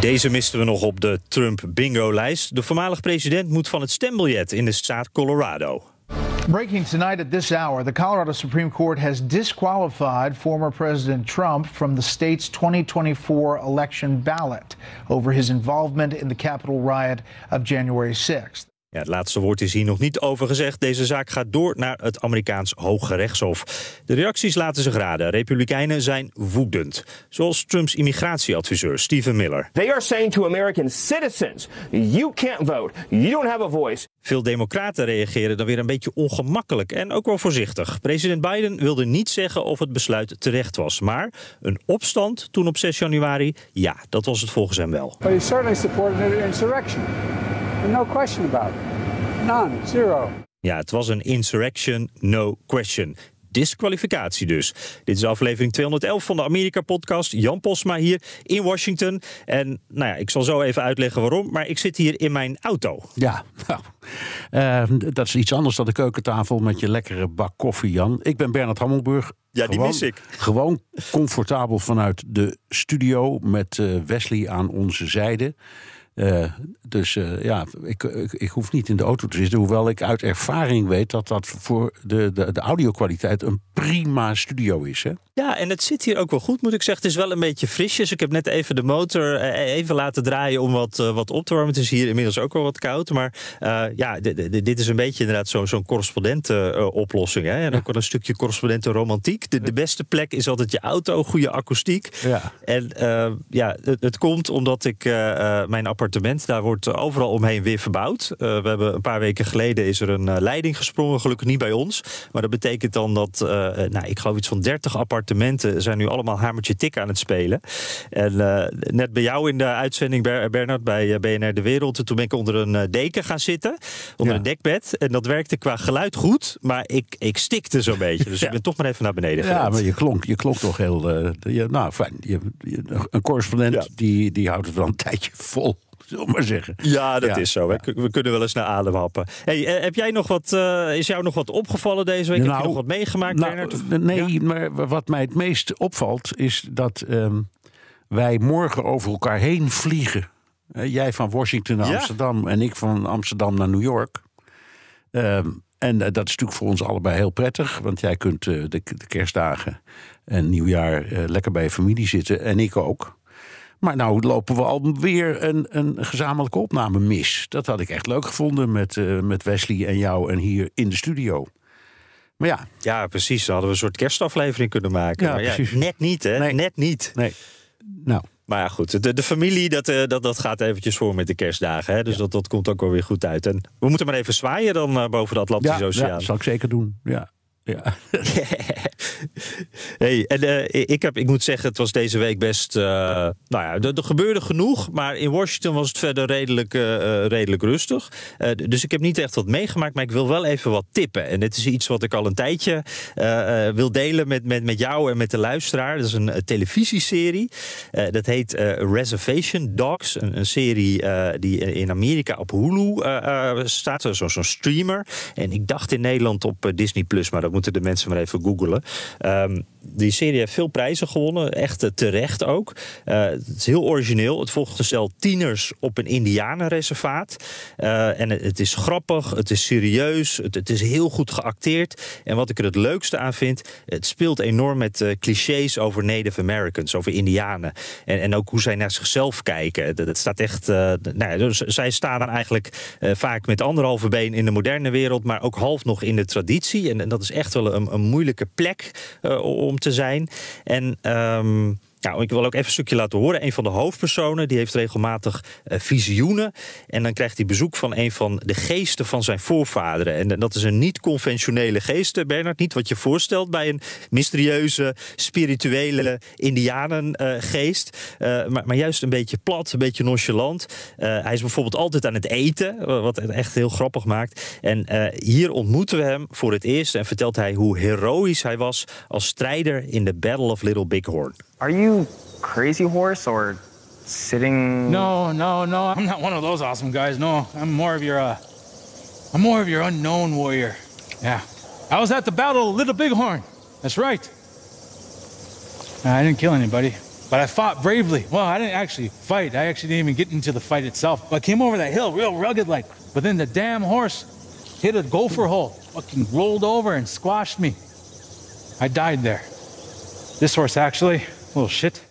Deze misten we nog op de Trump bingo-lijst. De voormalig president moet van het stembiljet in de staat Colorado. Breaking tonight at this hour, the Colorado Supreme Court has disqualified former President Trump from the state's 2024 election ballot over his involvement in the Capitol riot of January 6th. Ja, het laatste woord is hier nog niet over gezegd. Deze zaak gaat door naar het Amerikaans Hoge Rechtshof. De reacties laten zich raden. Republikeinen zijn woedend. Zoals Trumps immigratieadviseur Stephen Miller. They are saying to American citizens, you can't vote, you don't have a voice. Veel democraten reageren dan weer een beetje ongemakkelijk en ook wel voorzichtig. President Biden wilde niet zeggen of het besluit terecht was. Maar een opstand toen op 6 januari, ja, dat was het volgens hem wel. But he certainly supported an insurrection. No question about it. None. Zero. Ja, het was een insurrection, no question. Disqualificatie dus. Dit is aflevering 211 van de Amerika-podcast. Jan Posma hier in Washington. En nou ja, ik zal zo even uitleggen waarom. Maar ik zit hier in mijn auto. Ja, nou, uh, dat is iets anders dan de keukentafel met je lekkere bak koffie, Jan. Ik ben Bernard Hammelburg. Ja, die gewoon, mis ik. Gewoon comfortabel vanuit de studio met uh, Wesley aan onze zijde. Uh, dus uh, ja, ik, ik, ik, hoef niet in de auto te zitten. Hoewel ik uit ervaring weet dat dat voor de, de, de audio-kwaliteit een prima studio is. Hè? Ja, en het zit hier ook wel goed, moet ik zeggen. Het is wel een beetje frisjes. Ik heb net even de motor even laten draaien om wat, uh, wat op te warmen. Het is hier inmiddels ook wel wat koud. Maar ja, dit is een beetje inderdaad zo'n zo correspondenten-oplossing. En ook wel een stukje correspondenten-romantiek. De, de, beste plek is altijd je auto, goede akoestiek. Ja. En ja, het, het, komt omdat ik mijn appartement, daar wordt overal omheen weer verbouwd. we hebben een paar weken geleden is er een leiding gesprongen, gelukkig niet bij ons. Maar dat betekent dan dat, nou, ik geloof iets van 30 appartementen zijn nu allemaal hamertje tik aan het spelen. En uh, net bij jou in de uitzending, Bernard, bij BNR De Wereld, toen ben ik onder een deken gaan zitten, onder ja. een dekbed. En dat werkte qua geluid goed, maar ik, ik stikte zo'n beetje. Dus ja. ik ben toch maar even naar beneden gegaan. Ja, maar je klonk, je klonk toch heel, je, nou fijn. Je, je, een correspondent die, die houdt het wel een tijdje vol zullen we maar zeggen. Ja, dat ja. is zo. We kunnen wel eens naar adem happen. Hey, heb jij nog wat, uh, is jou nog wat opgevallen deze week? Nou, heb je nog wat meegemaakt, nou? Nee, ja? maar wat mij het meest opvalt is dat um, wij morgen over elkaar heen vliegen. Uh, jij van Washington naar Amsterdam en ik van Amsterdam naar New York. Um, en dat is natuurlijk voor ons allebei heel prettig, want jij kunt de, de, kerstdagen en nieuwjaar lekker bij je familie zitten en ik ook. Maar nou lopen we alweer een, een gezamenlijke opname mis. Dat had ik echt leuk gevonden met, uh, met Wesley en jou en hier in de studio. Maar ja. Ja, precies. Dan hadden we een soort kerstaflevering kunnen maken. Ja, maar precies. Ja, net niet, hè? Nee. Net niet. Nee. Nou. Maar ja, goed. De, de familie, dat, uh, dat, dat gaat eventjes voor met de kerstdagen. Hè? Dus ja. dat, dat komt ook wel weer goed uit. En we moeten maar even zwaaien dan uh, boven de Atlantische Oceaan. Ja, dat zal ik zeker doen. Ja. Ja. hey, en uh, ik, heb, ik moet zeggen, het was deze week best. Uh, nou ja, er, gebeurde genoeg. Maar in Washington was het verder redelijk, uh, redelijk rustig. dus ik heb niet echt wat meegemaakt. Maar ik wil wel even wat tippen. En dit is iets wat ik al een tijdje wil delen met, met, met jou en met de luisteraar. Dat is een televisieserie. dat heet Reservation Dogs. Een, een serie die in Amerika op Hulu staat. Zo'n zo streamer. En ik dacht in Nederland op Disney Plus. Maar dat moeten de mensen maar even googlen. Um, die serie heeft veel prijzen gewonnen, echt uh, terecht ook. Uh, het is heel origineel. Het volgt een tieners op een indianenreservaat. Uh, en het, is grappig, het is serieus, het, het, is heel goed geacteerd. En wat ik er het leukste aan vind, het speelt enorm met clichés over Native Americans, over indianen. En, en ook hoe zij naar zichzelf kijken. Dat, staat echt, nou, dus zij staan dan eigenlijk vaak met anderhalve been in de moderne wereld, maar ook half nog in de traditie. En, en dat is echt wel een, een moeilijke plek te zijn. En um, Nou, ik wil ook even een stukje laten horen. Een van de hoofdpersonen die heeft regelmatig uh, visioenen. En dan krijgt hij bezoek van een van de geesten van zijn voorvaderen. En dat is een niet-conventionele geest, Bernard. Niet wat je voorstelt bij een mysterieuze, spirituele indianengeest. Maar, maar, juist een beetje plat, een beetje nonchalant. Hij is bijvoorbeeld altijd aan het eten, wat het echt heel grappig maakt. En hier ontmoeten we hem voor het eerst en vertelt hij hoe heroïs hij was als strijder in de Battle of Little Bighorn. Are you crazy horse or sitting? No, no, no. I'm not one of those awesome guys. No, I'm more of your, uh, I'm more of your unknown warrior. Yeah, I was at the Battle of Little Bighorn. That's right. I didn't kill anybody, but I fought bravely. Well, I didn't actually fight. I actually didn't even get into the fight itself. But I came over that hill real rugged like. But then the damn horse hit a gopher hole, fucking rolled over and squashed me. I died there. This horse actually, little shit.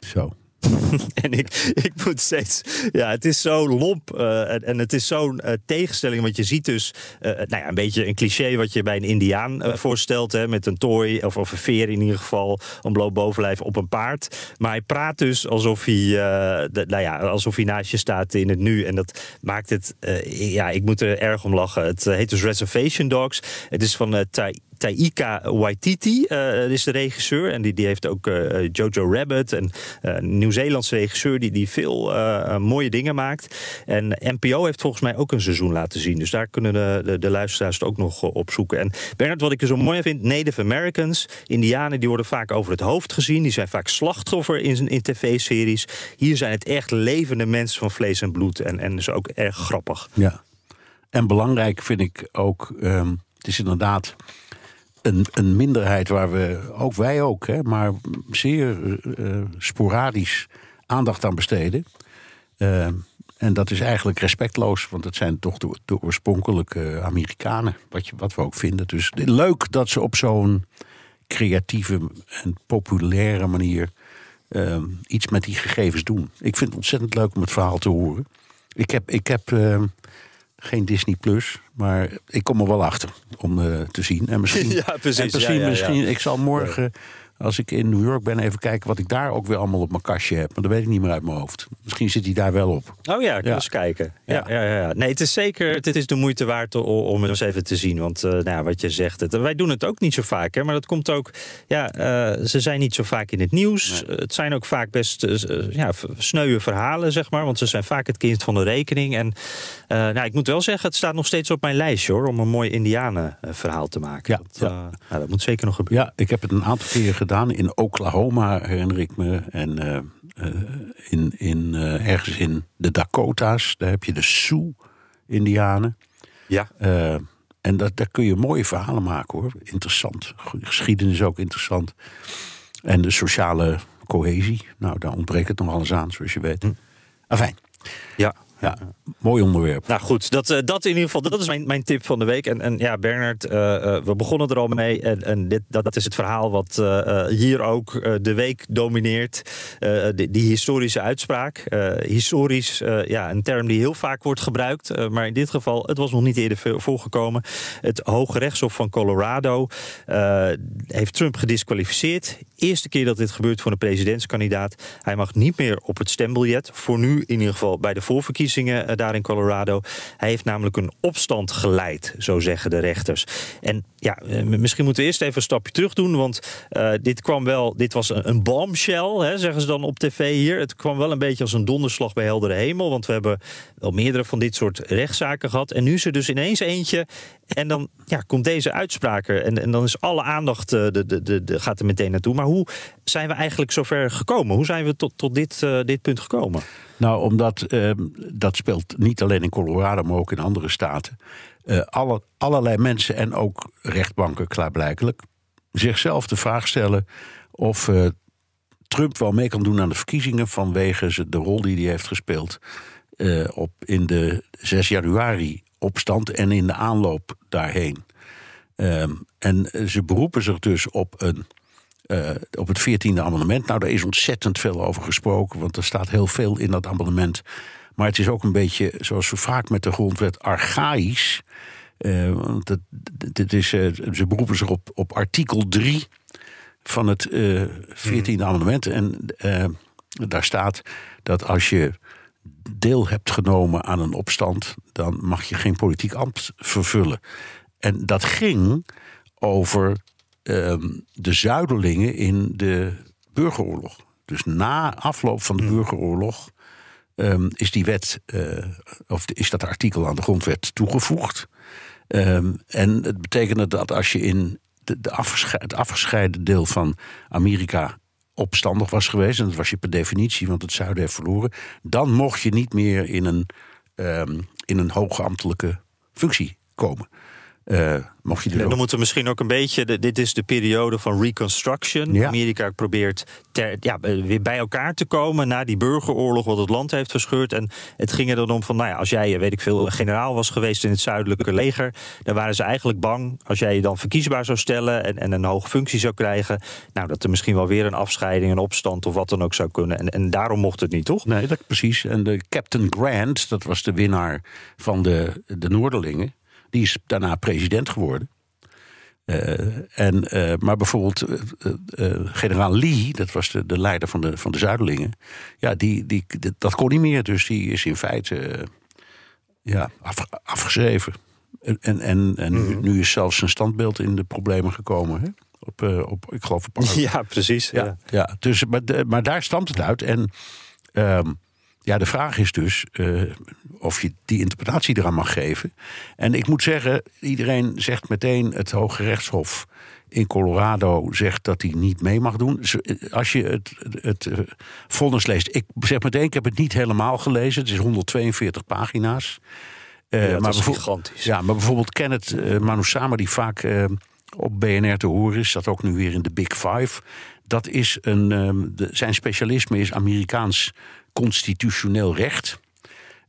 Zo. en ik, ik moet steeds. Ja, het is zo lomp. Uh, en, en, het is zo'n uh, tegenstelling. Want je ziet dus. Uh, nou ja, een beetje een cliché wat je bij een Indiaan voorstelt. Hè, met een tooi. Of, of een veer in ieder geval. Een bloot bovenlijf op een paard. Maar hij praat dus alsof hij. De, nou ja, alsof hij naast je staat in het nu. En dat maakt het. ja, ik moet er erg om lachen. Het heet dus Reservation Dogs. Het is van Tai Taika Waititi uh, is de regisseur. En die, die heeft ook uh, Jojo Rabbit. En uh, een Nieuw-Zeelandse regisseur die, die veel mooie dingen maakt. En NPO heeft volgens mij ook een seizoen laten zien. Dus daar kunnen de, de, luisteraars het ook nog op zoeken. En Bernard, wat ik er zo mooi vind, Native Americans, Indianen, die worden vaak over het hoofd gezien. Die zijn vaak slachtoffer in, in tv-series. Hier zijn het echt levende mensen van vlees en bloed. En, en is ook erg grappig. Ja. En belangrijk vind ik ook, um, het is inderdaad een, een minderheid waar we, ook wij ook, hè, maar zeer uh, sporadisch aandacht aan besteden. Uh, en dat is eigenlijk respectloos, want het zijn toch de, oorspronkelijke Amerikanen, wat, je, wat we ook vinden. Dus leuk dat ze op zo'n creatieve en populaire manier iets met die gegevens doen. Ik vind het ontzettend leuk om het verhaal te horen. Ik heb, ik heb geen Disney Plus, maar ik kom er wel achter om uh, te zien. En misschien, ja, precies. En misschien, ja, ja, misschien ik zal morgen als ik in New York ben, even kijken wat ik daar ook weer allemaal op mijn kastje heb. Maar dat weet ik niet meer uit mijn hoofd. Misschien zit hij daar wel op. Oh ja, ja. eens kijken. Ja. Ja, ja, Nee, het is zeker het is de moeite waard om het eens even te zien. Want uh, nou, wat je zegt, het, wij doen het ook niet zo vaak. Hè, maar dat komt ook, ja, uh, ze zijn niet zo vaak in het nieuws. Nee. Het zijn ook vaak best uh, ja, sneuwe verhalen, zeg maar. Want ze zijn vaak het kind van de rekening. En nou, ik moet wel zeggen, het staat nog steeds op mijn lijstje hoor. Om een mooi Indianenverhaal te maken. Ja, dat, nou, dat moet zeker nog gebeuren. Ja, ik heb het een aantal keren gedaan gedaan. In Oklahoma herinner ik me. En uh, uh, in, in, uh, ergens in de Dakota's. Daar heb je de Sioux-Indianen. Ja. en dat, daar kun je mooie verhalen maken hoor. Interessant. Geschiedenis ook interessant. En de sociale cohesie. Nou, daar ontbreekt het nog alles aan, zoals je weet. Hm. Afijn. Ja. Ja, mooi onderwerp. Nou goed, dat, uh, dat in ieder geval, dat is mijn, mijn tip van de week. En, en ja, Bernard, uh, uh, we begonnen er al mee. En, en dit, dat, dat is het verhaal wat hier ook de week domineert. Die, die, historische uitspraak. historisch, ja, een term die heel vaak wordt gebruikt. maar in dit geval, het was nog niet eerder voorgekomen. Het Hoge Rechtshof van Colorado heeft Trump gedisqualificeerd. Eerste keer dat dit gebeurt voor een presidentskandidaat. Hij mag niet meer op het stembiljet. Voor nu in ieder geval bij de voorverkiezingen eh, daar in Colorado. Hij heeft namelijk een opstand geleid, zo zeggen de rechters. En ja, eh, misschien moeten we eerst even een stapje terug doen, want uh, dit kwam wel, dit was een, een bombshell, hè, zeggen ze dan op tv hier. Het kwam wel een beetje als een donderslag bij heldere hemel, want we hebben wel meerdere van dit soort rechtszaken gehad. En nu is er dus ineens eentje en dan ja, komt deze uitspraak. En, en dan is alle aandacht uh, de, de, de, gaat er meteen naartoe. Maar hoe zijn we eigenlijk zover gekomen? Hoe zijn we tot, tot dit, uh, dit punt gekomen? Nou, omdat uh, dat speelt niet alleen in Colorado, maar ook in andere staten. Uh, alle, allerlei mensen en ook rechtbanken, klaarblijkelijk, zichzelf de vraag stellen of Trump wel mee kan doen aan de verkiezingen vanwege de rol die hij heeft gespeeld op in de 6 januari opstand en in de aanloop daarheen. Um, en ze beroepen zich dus op een uh, op het 14e amendement. Nou, daar is ontzettend veel over gesproken, want er staat heel veel in dat amendement. Maar het is ook een beetje, zoals zo vaak met de grondwet, archaïs. Uh, want het, het is, uh, ze beroepen zich op, op artikel 3 van het eh 14e amendement. En eh, daar staat dat als je deel hebt genomen aan een opstand, dan mag je geen politiek ambt vervullen. En dat ging over ehm, de zuiderlingen in de burgeroorlog. Dus na afloop van de burgeroorlog ehm, is die wet, eh, of is dat artikel aan de grondwet toegevoegd. Ehm, en het betekende dat als je in de, de afgesche- het afgescheiden deel van Amerika opstandig was geweest, en dat was je per definitie, want het zuiden heeft verloren, dan mocht je niet meer in een, ehm, in een hoge ambtelijke functie komen. Eh, mocht je dan moeten we misschien ook een beetje. de- dit is de periode van Reconstruction. Ja. Amerika probeert ter, ja, eh, weer bij elkaar te komen na die burgeroorlog, wat het land heeft verscheurd. En het ging er dan om van, nou ja, als jij, eh, weet ik veel, generaal was geweest in het zuidelijke leger, dan waren ze eigenlijk bang als jij je dan verkiesbaar zou stellen en, en een hoge functie zou krijgen, nou dat er misschien wel weer een afscheiding, een opstand of wat dan ook zou kunnen. En, en daarom mocht het niet, toch? Nee, dat precies. En de Captain Grant, dat was de winnaar van de, de Noorderlingen, die is daarna president geworden. Eh, en, eh, maar bijvoorbeeld eh, generaal Lee, dat was de, de leider van de, van de Zuiderlingen, ja, die, die, dat kon niet meer. Dus die is in feite ja, af, afgeschreven. En, en, en, en nu, nu is zelfs zijn standbeeld in de problemen gekomen. Hè? Op, op, ik geloof op Ja, precies. Ja. ja, ja. Dus, maar, maar daar stamt het uit. En ehm, ja, de vraag is dus eh, of je die interpretatie eraan mag geven. En ik moet zeggen, iedereen zegt meteen het Hoge Rechtshof in Colorado zegt dat hij niet mee mag doen. Eh, Als je het, het eh, vonnis leest, ik zeg meteen, ik heb het niet helemaal gelezen. Het is 142 pagina's. Eh, Ja, dat is gigantisch. Ja, maar bijvoorbeeld Kenneth uh, Manusama, die vaak op BNR te horen is, dat ook nu weer in de Big Five. Dat is een, ehm, de, zijn specialisme is Amerikaans constitutioneel recht.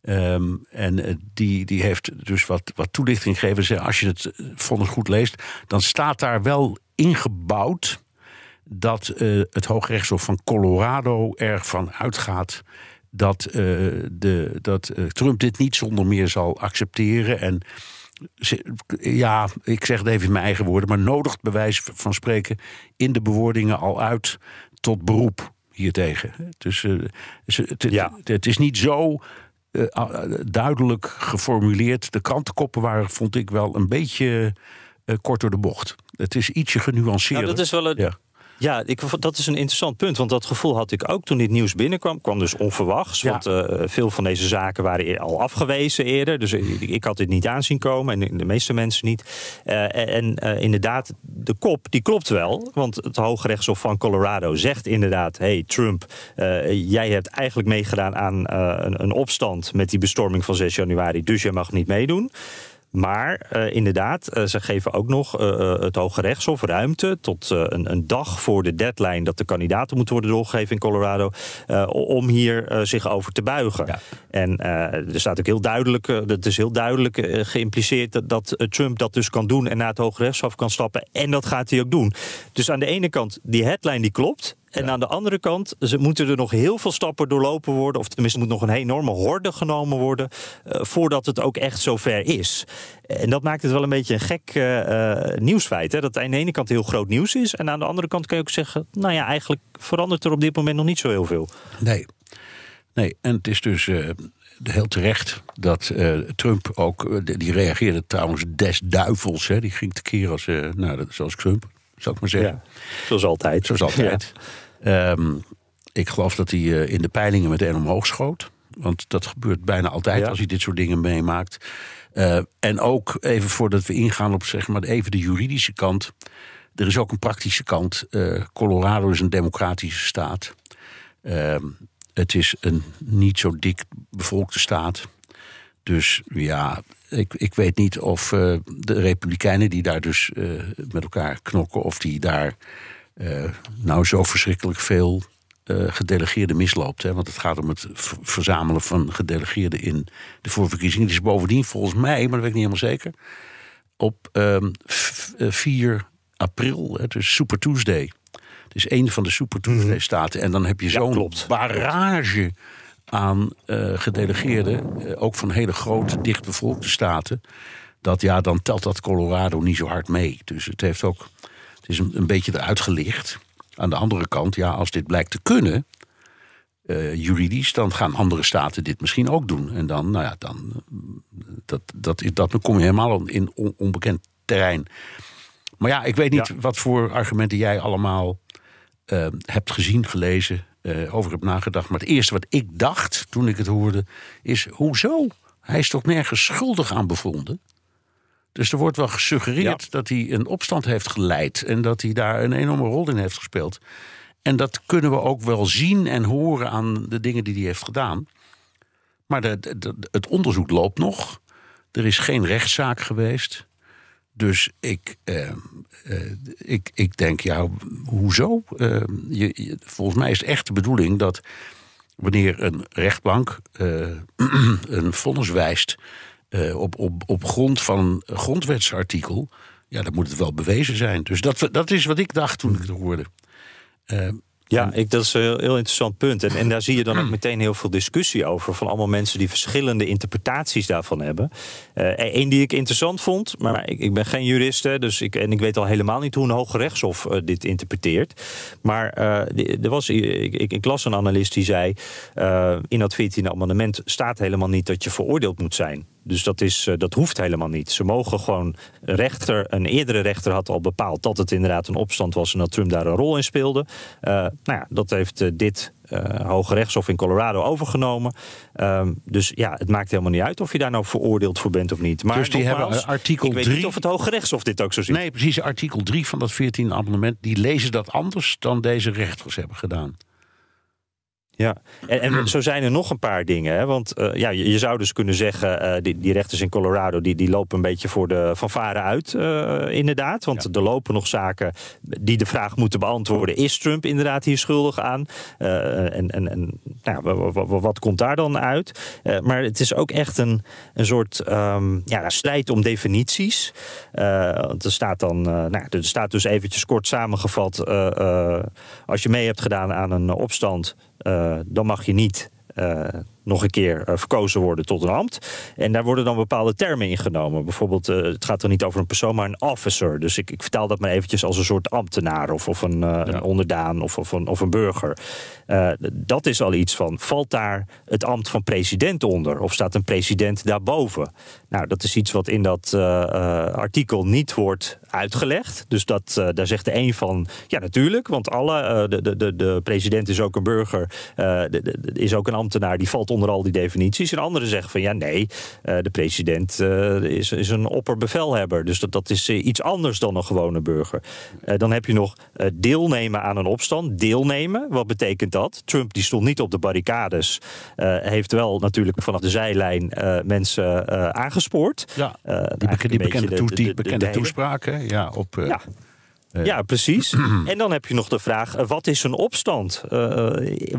Ehm, en eh, die, die heeft dus wat, wat toelichting gegeven. Als je het eh, vonnis goed leest, dan staat daar wel ingebouwd dat eh, het Hoogrechtshof van Colorado ervan uitgaat dat, de, dat Trump dit niet zonder meer zal accepteren. En ja, ik zeg het even in mijn eigen woorden, maar nodigt bij wijze van spreken in de bewoordingen al uit tot beroep hiertegen. Dus eh, het, Ja. het, het is niet zo eh, ah, duidelijk geformuleerd. De krantenkoppen waren, vond ik wel, een beetje eh, kort door de bocht. Het is ietsje genuanceerder. Nou, dat is wel een, Ja. Ja, ik, dat is een interessant punt. Want dat gevoel had ik ook toen dit nieuws binnenkwam. kwam dus onverwachts. Ja. Want eh, veel van deze zaken waren eer- al afgewezen eerder. Dus ik, ik had dit niet aanzien komen. En de meeste mensen niet. Eh, en eh, inderdaad, de kop die klopt wel. Want het Hoge Rechtshof van Colorado zegt inderdaad... hey Trump, jij hebt eigenlijk meegedaan aan een, een opstand... met die bestorming van 6 januari. Dus jij mag niet meedoen. Maar eh, inderdaad, eh, ze geven ook nog eh, het Hoge Rechtshof ruimte tot een, een dag voor de deadline dat de kandidaten moeten worden doorgegeven in Colorado. om hier zich over te buigen. Ja. En er staat ook heel duidelijk, het is heel duidelijk geïmpliceerd dat, dat Trump dat dus kan doen en naar het Hoge Rechtshof kan stappen. En dat gaat hij ook doen. Dus aan de ene kant, die headline die klopt. En aan de andere kant ze moeten er nog heel veel stappen doorlopen worden. Of tenminste, moet nog een enorme horde genomen worden. eh, voordat het ook echt zover is. En dat maakt het wel een beetje een gek eh, eh, nieuwsfeit. Hè? Dat het aan de ene kant heel groot nieuws is. En aan de andere kant kan je ook zeggen. Nou ja, eigenlijk verandert er op dit moment nog niet zo heel veel. Nee. Nee, en het is dus heel terecht dat Trump ook... die reageerde trouwens des duivels. Hè, die ging tekeer als, nou, zoals Trump, zou ik maar zeggen. Zoals altijd. Zoals altijd. Ehm, ik geloof dat hij eh, in de peilingen meteen omhoog schoot. Want dat gebeurt bijna altijd Ja. als hij dit soort dingen meemaakt. Eh, en ook even voordat we ingaan op zeg maar even de juridische kant. Er is ook een praktische kant. Eh, Colorado is een democratische staat. Ehm, het is een niet zo dik bevolkte staat. Dus ja, ik, ik weet niet of de Republikeinen die daar dus met elkaar knokken, of die daar nou zo verschrikkelijk veel eh, gedelegeerden misloopt. Hè? Want het gaat om het verzamelen van gedelegeerden in de voorverkiezingen. Het is bovendien volgens mij, maar dat weet ik niet helemaal zeker, op ehm, f- eh, 4 april, hè, dus Super Tuesday. Het is een van de Super Tuesday-staten. En dan heb je zo'n barrage aan eh, gedelegeerden, eh, ook van hele grote, dichtbevolkte staten. Dat ja, dan telt dat Colorado niet zo hard mee. Dus het heeft ook, het is een, een beetje eruit gelicht. Aan de andere kant, ja, als dit blijkt te kunnen, eh, juridisch, dan gaan andere staten dit misschien ook doen. En dan, nou ja, dan, dat, dat, dat, dan kom je helemaal in on- onbekend terrein. Maar ja, ik weet niet wat voor argumenten jij allemaal eh, hebt gezien, gelezen, eh, over hebt nagedacht. Maar het eerste wat ik dacht toen ik het hoorde, is: hoezo? Hij is toch nergens schuldig aan bevonden? Dus er wordt wel gesuggereerd dat hij een opstand heeft geleid en dat hij daar een enorme rol in heeft gespeeld. En dat kunnen we ook wel zien en horen aan de dingen die hij heeft gedaan. Maar de, het onderzoek loopt nog. Er is geen rechtszaak geweest. Dus ik, eh, eh, ik, ik denk, ja, hoezo? Eh, je, je- volgens mij is het echt de bedoeling dat wanneer een rechtbank eh, een vonnis wijst eh, op, op, op grond van een grondwetsartikel, ja, dan moet het wel bewezen zijn. Dus dat, dat is wat ik dacht toen ik het hoorde. Eh, Ja, ik, dat is een heel, heel interessant punt. En, en daar zie je dan ook meteen heel veel discussie over. Van allemaal mensen die verschillende interpretaties daarvan hebben. Eén die ik interessant vond, maar ik, ik ben geen jurist. Hè, dus ik, en ik weet al helemaal niet hoe een hoge rechtshof eh, dit interpreteert. Maar eh, er was, ik, ik, ik las een analist die zei... eh, in dat 14e amendement staat helemaal niet dat je veroordeeld moet zijn. Dus dat, is, eh, dat hoeft helemaal niet. Ze mogen gewoon. Een rechter, een eerdere rechter had al bepaald dat het inderdaad een opstand was en dat Trump daar een rol in speelde. Eh, nou ja, dat heeft eh, dit eh, Hoge Rechtshof in Colorado overgenomen. Ehm, dus ja, het maakt helemaal niet uit of je daar nou veroordeeld voor bent of niet. Maar Dus die hebben, nogmaals, artikel ik weet drie- niet of het Hoge Rechtshof dit ook zo ziet. Nee, precies. Artikel 3 van dat 14 amendement, die lezen dat anders dan deze rechters hebben gedaan. Ja, en, en zo zijn er nog een paar dingen. Hè? Want eh, ja, je, je zou dus kunnen zeggen, eh, die, die rechters in Colorado... Die, die lopen een beetje voor de fanfare uit, eh, inderdaad. Want er lopen nog zaken die de vraag moeten beantwoorden... is Trump inderdaad hier schuldig aan? En en, en nou, wat komt daar dan uit? Maar het is ook echt een, een soort ehm, ja, strijd om definities. Want er staat dan, nou, er staat dus eventjes kort samengevat... als je mee hebt gedaan aan een opstand... eh, dan mag je niet eh, nog een keer eh, verkozen worden tot een ambt. En daar worden dan bepaalde termen ingenomen. Bijvoorbeeld, eh, het gaat er niet over een persoon, maar een officer. Dus ik, ik vertaal dat maar eventjes als een soort ambtenaar... of, of een, eh, een onderdaan of, of, een, of een burger. Dat is al iets van, valt daar het ambt van president onder? Of staat een president daarboven? Nou, dat is iets wat in dat artikel niet wordt uitgelegd. Dus dat, daar zegt de een van, ja natuurlijk... want alle, eh, de, de, de, de president is ook een burger... de, de- de- is ook een ambtenaar, die valt onder al die definities. En anderen zeggen van, ja nee, eh, de president eh, is, is een opperbevelhebber. Dus dat, dat is eh, iets anders dan een gewone burger. Dan heb je nog deelnemen aan een opstand. Deelnemen, wat betekent dat? Trump die stond niet op de barricades. heeft wel natuurlijk vanaf de zijlijn mensen aangespoord. Ja, die, bekende, de- de- de- bekende hè? Ja, op, eh, Ja. Ja, precies. en dan heb je nog de vraag: eh, wat is een opstand? Eh,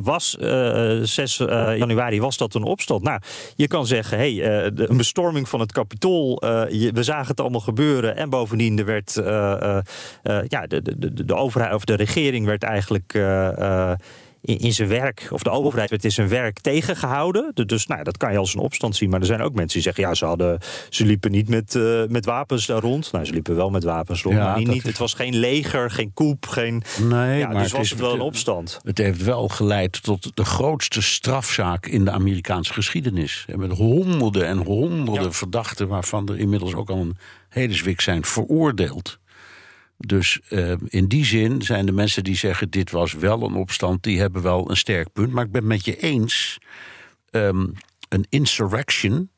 was eh, 6 eh, januari was dat een opstand? Nou, je kan zeggen: hey, de- een bestorming van het kapitool. je- we zagen het allemaal gebeuren. En bovendien er werd ja, de, de, de, de overheid of de regering werd eigenlijk. In, in zijn werk, of de overheid werd in zijn werk tegengehouden. Du- Dus nou, dat kan je als een opstand zien. Maar er zijn ook mensen die zeggen: ja, ze, hadden, ze liepen niet met, eh, met wapens daar rond. Nou, ze liepen wel met wapens rond. Ja, maar niet, is- het was geen leger, geen koep, geen. Nee, ja, maar dus was is- het wel een opstand. Het heeft wel geleid tot de grootste strafzaak in de Amerikaanse geschiedenis. En Met honderden en honderden verdachten, waarvan er inmiddels ook al een hele zwik zijn veroordeeld. Dus eh, in die zin zijn de mensen die zeggen: dit was wel een opstand, die hebben wel een sterk punt. Maar ik ben het met je eens. ehm, een insurrection,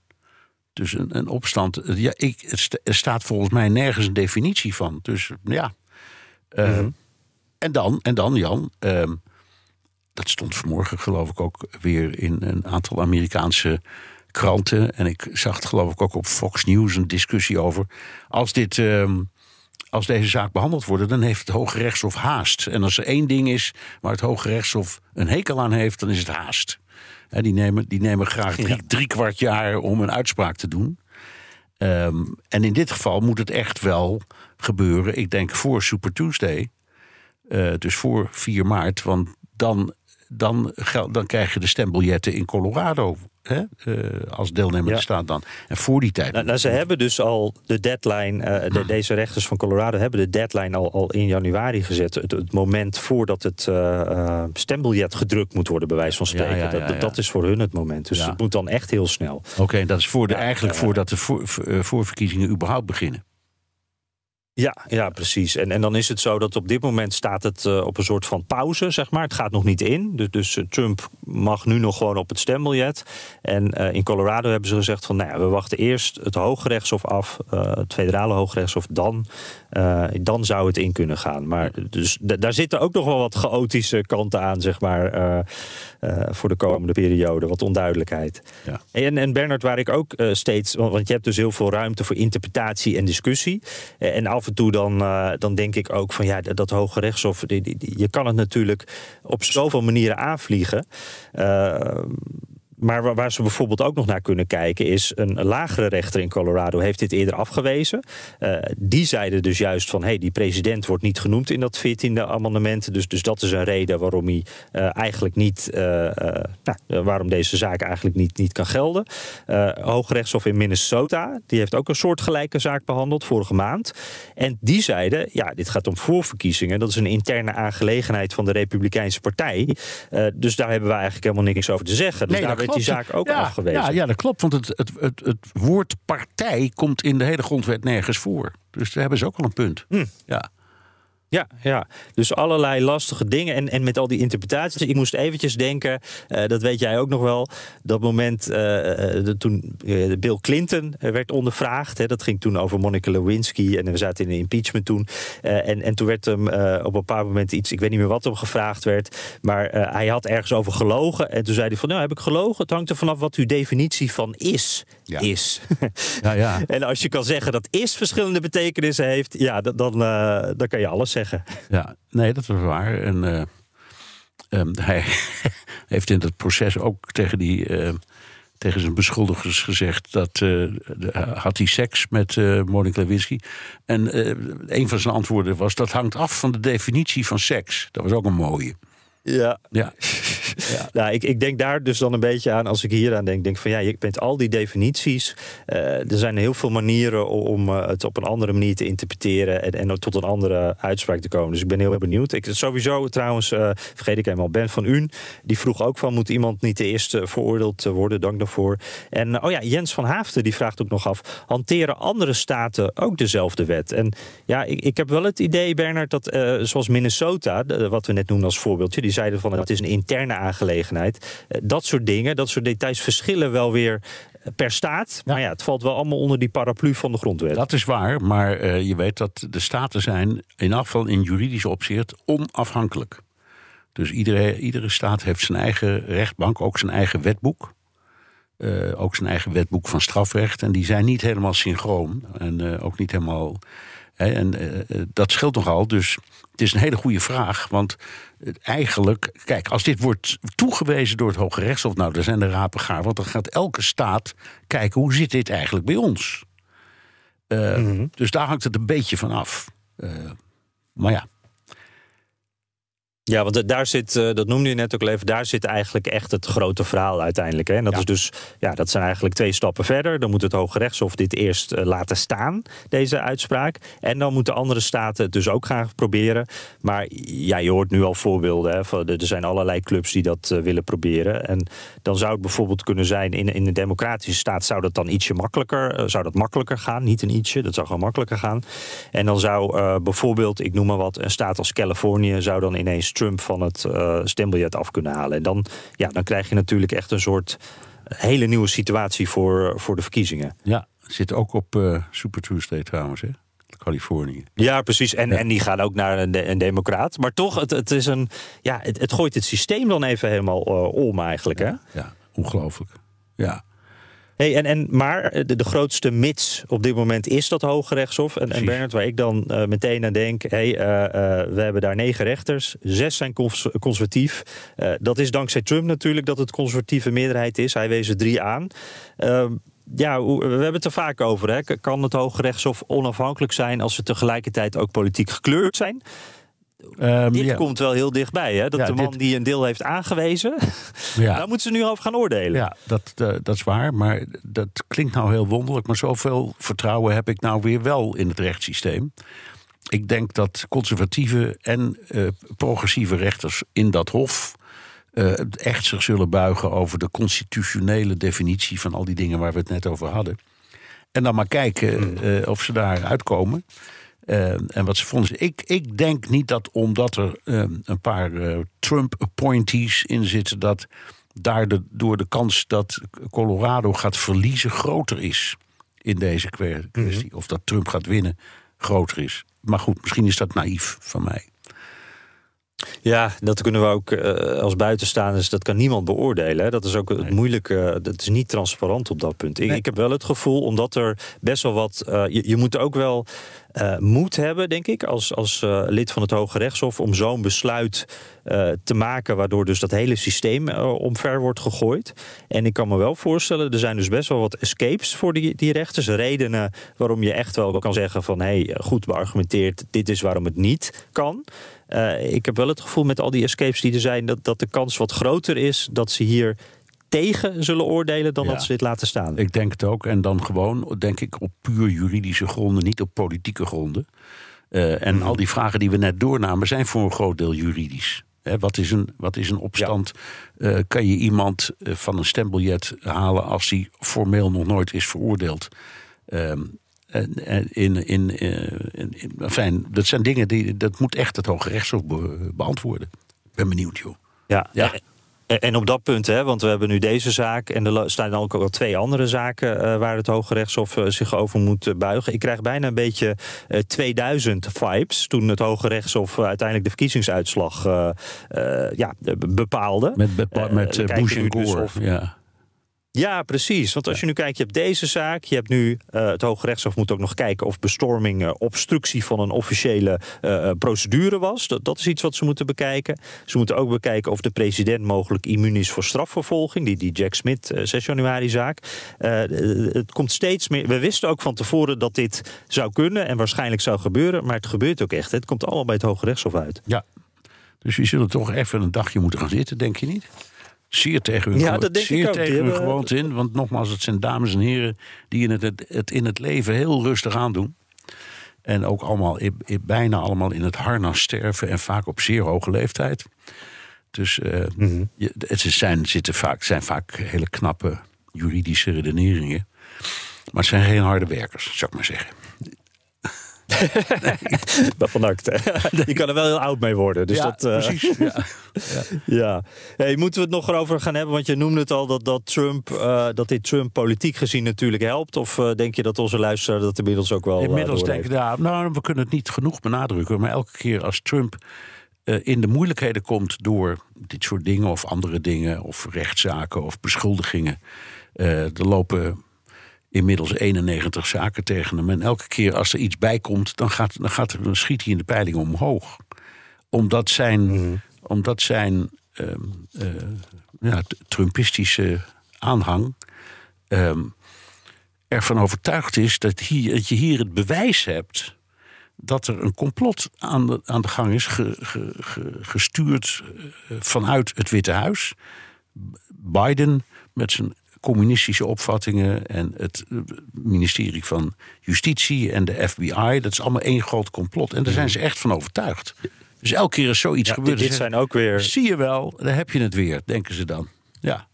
dus een, een opstand. Ja, ik, er staat volgens mij nergens een definitie van. Dus ja. Eh, en, dan, en dan, Jan. ehm, dat stond vanmorgen, geloof ik, ook weer in een aantal Amerikaanse kranten. En ik zag het, geloof ik, ook op Fox News een discussie over. Als, dit, ehm, als deze zaak behandeld wordt, dan heeft het Hoge Rechtshof haast. En als er één ding is waar het Hoge Rechtshof een hekel aan heeft, dan is het haast. Die, nemen, die nemen graag drie, drie kwart jaar om een uitspraak te doen. Ehm, en in dit geval moet het echt wel gebeuren, ik denk voor Super Tuesday. Eh, dus voor 4 maart. Want dan, dan, dan krijg je de stembiljetten in Colorado. Hè? eh, als deelnemende Ja. staat dan. En voor die tijd. Nou, nou, ze hebben dus al de deadline, eh, de- deze rechters van Colorado hebben de deadline al, al in januari gezet. Het, het moment voordat het eh, stembiljet gedrukt moet worden, bij wijze van spreken. Ja, ja, ja, dat, dat is voor hun het moment. Dus het moet dan echt heel snel. Oké, dat is voor de, eigenlijk voordat de voor, voor- voorverkiezingen überhaupt beginnen. Ja, ja precies. En, en dan is het zo dat op dit moment staat het eh, op een soort van pauze, zeg maar. Het gaat nog niet in. Dus, dus eh, Trump mag nu nog gewoon op het stembiljet. En eh, in Colorado hebben ze gezegd van, nou ja, we wachten eerst het Hooggerechtshof af, het federale Hooggerechtshof, dan, eh, dan zou het in kunnen gaan. Maar dus daar zitten ook nog wel wat chaotische kanten aan, zeg maar, eh, eh, voor de komende periode, wat onduidelijkheid. Ja. En, en Bernard, waar ik ook steeds, want je hebt dus heel veel ruimte voor interpretatie en discussie. En af en toe dan, dan denk ik ook van ja, dat, dat Hoge Rechtshof, die, die- die- je kan het natuurlijk op zoveel manieren aanvliegen. Maar waar, ze bijvoorbeeld ook nog naar kunnen kijken is een lagere rechter in Colorado heeft dit eerder afgewezen. Eh, die zeiden dus juist van hey, die president wordt niet genoemd in dat 14e amendement. Dus, dus dat is een reden waarom hij eh, eigenlijk niet, eh, nou, waarom deze zaak eigenlijk niet, niet kan gelden. Hooggerechtshof in Minnesota, die heeft ook een soortgelijke zaak behandeld vorige maand. En die zeiden, ja, dit gaat om voorverkiezingen. Dat is een interne aangelegenheid van de Republikeinse Partij. Dus daar hebben we eigenlijk helemaal niks over te zeggen. Dus Nee, daar die zaak ook ja, afgewezen. Ja, ja, dat klopt. Want het, het, het, het woord partij komt in de hele grondwet nergens voor. Dus daar hebben ze ook al een punt. Hm. Ja. Ja, ja, dus allerlei lastige dingen. En, en met al die interpretaties. Ik moest eventjes denken, eh, dat weet jij ook nog wel. Dat moment eh, eh, de- toen Bill Clinton werd ondervraagd. Hè, dat ging toen over Monica Lewinsky. En we zaten in de impeachment toen. En, en toen werd hem op een bepaald moment iets, ik weet niet meer wat hem gevraagd werd. Maar hij had ergens over gelogen. En toen zei hij van, nou heb ik gelogen? Het hangt er vanaf wat uw definitie van is, Ja. is. Ja, ja. en als je kan zeggen dat is verschillende betekenissen heeft. Ja, dan, dan, dan kan je alles zeggen. Ja, nee, dat was waar. En eh, ehm, hij heeft in dat proces ook tegen, die, eh, tegen zijn beschuldigers gezegd dat eh, de- had hij seks met eh Monica Lewinsky. En eh, een van zijn antwoorden was: dat hangt af van de definitie van seks. Dat was ook een mooie. Ja. Ja, Nou, ik, ik denk daar dus dan een beetje aan, als ik hier aan denk, denk van ja, je bent al die definities. eh, er zijn heel veel manieren om eh, het op een andere manier te interpreteren en, en tot een andere uitspraak te komen. Dus ik ben heel benieuwd. Ik sowieso trouwens, eh, vergeet ik helemaal, Ben van Un, die vroeg ook van moet iemand niet de eerste veroordeeld worden? Dank daarvoor. En oh ja, Jens van Haafden die vraagt ook nog af, hanteren andere staten ook dezelfde wet? En ja, ik, ik heb wel het idee, Bernard, dat zoals Minnesota, wat we net noemden als voorbeeldje, die zeiden van het is een interne aangelegenheid. Eh, dat soort dingen, dat soort details verschillen wel weer eh, per staat. Maar ja, het valt wel allemaal onder die paraplu van de grondwet. dat is waar. Maar eh, je weet dat de staten zijn, in afval in juridisch opzicht, onafhankelijk. Dus iedere, iedere staat heeft zijn eigen rechtbank, ook zijn eigen wetboek. Ook zijn eigen wetboek van strafrecht. En die zijn niet helemaal synchroon. En ook niet helemaal. En eh, eh, dat scheelt nogal. Dus het is een hele goede vraag. Want eh, eigenlijk, kijk, als dit wordt toegewezen door het Hoge Rechtshof, nou, dan zijn de rapen gaar. Want dan gaat elke staat kijken hoe zit dit eigenlijk bij ons. Eh, Dus daar hangt het een beetje van af. Maar ja. Ja, want da- daar zit, eh, dat noemde je net ook al even, daar zit eigenlijk echt het grote verhaal uiteindelijk. Hè? En dat Ja. is dus, ja, dat zijn eigenlijk twee stappen verder. Dan moet het Hoge Rechtshof dit eerst eh, laten staan, deze uitspraak. En dan moeten andere staten het dus ook gaan proberen. Maar ja, je hoort nu al voorbeelden. Hè, van, er zijn allerlei clubs die dat eh, willen proberen. En dan zou het bijvoorbeeld kunnen zijn, in, in een democratische staat zou dat dan ietsje makkelijker, zou dat makkelijker gaan. Niet een ietsje, dat zou gewoon makkelijker gaan. En dan zou bijvoorbeeld, ik noem maar wat, een staat als Californië zou dan ineens Trump van het eh, stembiljet af kunnen halen. En dan, ja, dan krijg je natuurlijk echt een soort hele nieuwe situatie voor, voor de verkiezingen. Ja, zit ook op eh, Super Tuesday trouwens, hè? Californië. Ja, precies. En, en die gaan ook naar een, de- een democraat. Maar toch, het, het, is een, ja, het, het gooit het systeem dan even helemaal eh, om eigenlijk. Hè? Ja, ongelooflijk. Ja, Hey, en, en, maar de, de grootste mits op dit moment is dat Hoge Rechtshof. En, en. Bernard, waar ik dan eh, meteen aan denk... Hey, eh, eh, we hebben daar negen rechters, zes zijn cons- conservatief. Eh, dat is dankzij Trump natuurlijk dat het conservatieve meerderheid is. Hij wees er drie aan. Ehm, ja, we hebben het er vaak over. Hè. Kan het Hoge Rechtshof onafhankelijk zijn... als ze tegelijkertijd ook politiek gekleurd zijn? Ehm, dit ja. komt wel heel dichtbij, hè? Dat Ja, de man dit- die een deel heeft aangewezen, Ja. daar moeten ze nu over gaan oordelen. Ja, dat, eh, dat is waar. Maar dat klinkt nou heel wonderlijk. Maar zoveel vertrouwen heb ik nou weer wel in het rechtssysteem. Ik denk dat conservatieve en eh, progressieve rechters in dat hof. eh, echt zich zullen buigen over de constitutionele definitie van al die dingen waar we het net over hadden. En dan maar kijken eh, of ze daar uitkomen. Eh, en wat ze vonden. Ik, ik denk niet dat omdat er eh, een paar eh, Trump-appointees in zitten, dat daar de, door de kans dat Colorado gaat verliezen groter is in deze kwe- kwestie. Of dat Trump gaat winnen groter is. Maar goed, misschien is dat naïef van mij. Ja, dat kunnen we ook eh, als buitenstaanders, dat kan niemand beoordelen. Hè. Dat is ook het moeilijke, dat is niet transparant op dat punt. Ik, ik heb wel het gevoel, omdat er best wel wat, eh, je, je moet ook wel eh, moed hebben, denk ik, als, als eh, lid van het Hoge Rechtshof, om zo'n besluit eh, te maken, waardoor dus dat hele systeem eh, omver wordt gegooid. En ik kan me wel voorstellen, er zijn dus best wel wat escapes voor die, die rechters, redenen waarom je echt wel kan zeggen van, hé, hey, goed beargumenteerd, dit is waarom het niet kan. Eh, ik heb wel het gevoel met al die escapes die er zijn, dat, dat de kans wat groter is dat ze hier tegen zullen oordelen dan Ja. dat ze dit laten staan. Ik denk het ook. En dan gewoon, denk ik, op puur juridische gronden, niet op politieke gronden. Eh, en al die vragen die we net doornamen zijn voor een groot deel juridisch. Wat, is een, wat is een opstand? Eh, kan je iemand van een stembiljet halen als hij formeel nog nooit is veroordeeld? Ehm, in, in, eh, in, enfin, dat zijn dingen die dat moet echt het Hoge Rechtshof be- beantwoorden. Ik ben benieuwd, joh. Ja. Ja. En- op dat punt, hè, want we hebben nu deze zaak en er staan ook al twee andere zaken eh, waar het Hoge Rechtshof eh, zich over moet buigen. Ik krijg bijna een beetje eh, 2000 vibes toen het Hoge Rechtshof uiteindelijk de verkiezingsuitslag ja, be- bepaalde. Met, bepa- met Bush en dus Gore. of- ja. Ja, precies. Want als je nu kijkt, je hebt deze zaak. Je hebt nu eh, het Hoge Rechtshof moet ook nog kijken of bestorming eh, obstructie van een officiële eh, procedure was. Dat, dat is iets wat ze moeten bekijken. Ze moeten ook bekijken of de president mogelijk immuun is voor strafvervolging. Die, die Jack Smith eh, 6 januari zaak. Het komt steeds meer. We wisten ook van tevoren dat dit zou kunnen en waarschijnlijk zou gebeuren. Maar het gebeurt ook echt. Het komt allemaal bij het Hoge Rechtshof uit. Ja. Dus die zullen toch even een dagje moeten gaan zitten, denk je niet? Zeer tegen hun, Ja, dat denk ik zeer ook. Tegen hun hebben- gewoonte in. Want nogmaals, het zijn dames en heren die in het, het, het in het leven heel rustig aandoen. En ook allemaal, bijna allemaal in het harnas sterven. En vaak op zeer hoge leeftijd. Dus je- het zijn, zitten vaak, zijn vaak hele knappe juridische redeneringen. Maar het zijn geen harde werkers, zou ik maar zeggen. Van harte. Je kan er wel heel oud mee worden. Dus dat, eh, precies. Ja. Ja, hey, moeten we het nog erover gaan hebben? Want je noemde het al dat, dat, Trump, eh, dat dit Trump politiek gezien natuurlijk helpt. Of eh, denk je dat onze luisteraar dat inmiddels ook wel. Inmiddels denk ik, ja, nou, we kunnen het niet genoeg benadrukken. Maar elke keer als Trump in de moeilijkheden komt door dit soort dingen of andere dingen, of rechtszaken of beschuldigingen. er lopen inmiddels 91 zaken tegen hem. En elke keer als er iets bij komt, dan, gaat, dan, gaat er, dan schiet hij in de peiling omhoog. Omdat zijn, omdat zijn ehm, eh, ja, Trumpistische aanhang ehm, ervan overtuigd is dat, hier, dat je hier het bewijs hebt dat er een complot aan de, aan de gang is, ge- ge- ge- gestuurd eh, vanuit het Witte Huis. Biden met zijn communistische opvattingen en het eh, ministerie van Justitie en de FBI, dat is allemaal één groot complot. En daar zijn ze echt van overtuigd. Dus elke keer als zoiets Ja, gebeurt, dit dan zijn ook weer. zie je wel, daar heb je het weer, denken ze dan. Ja.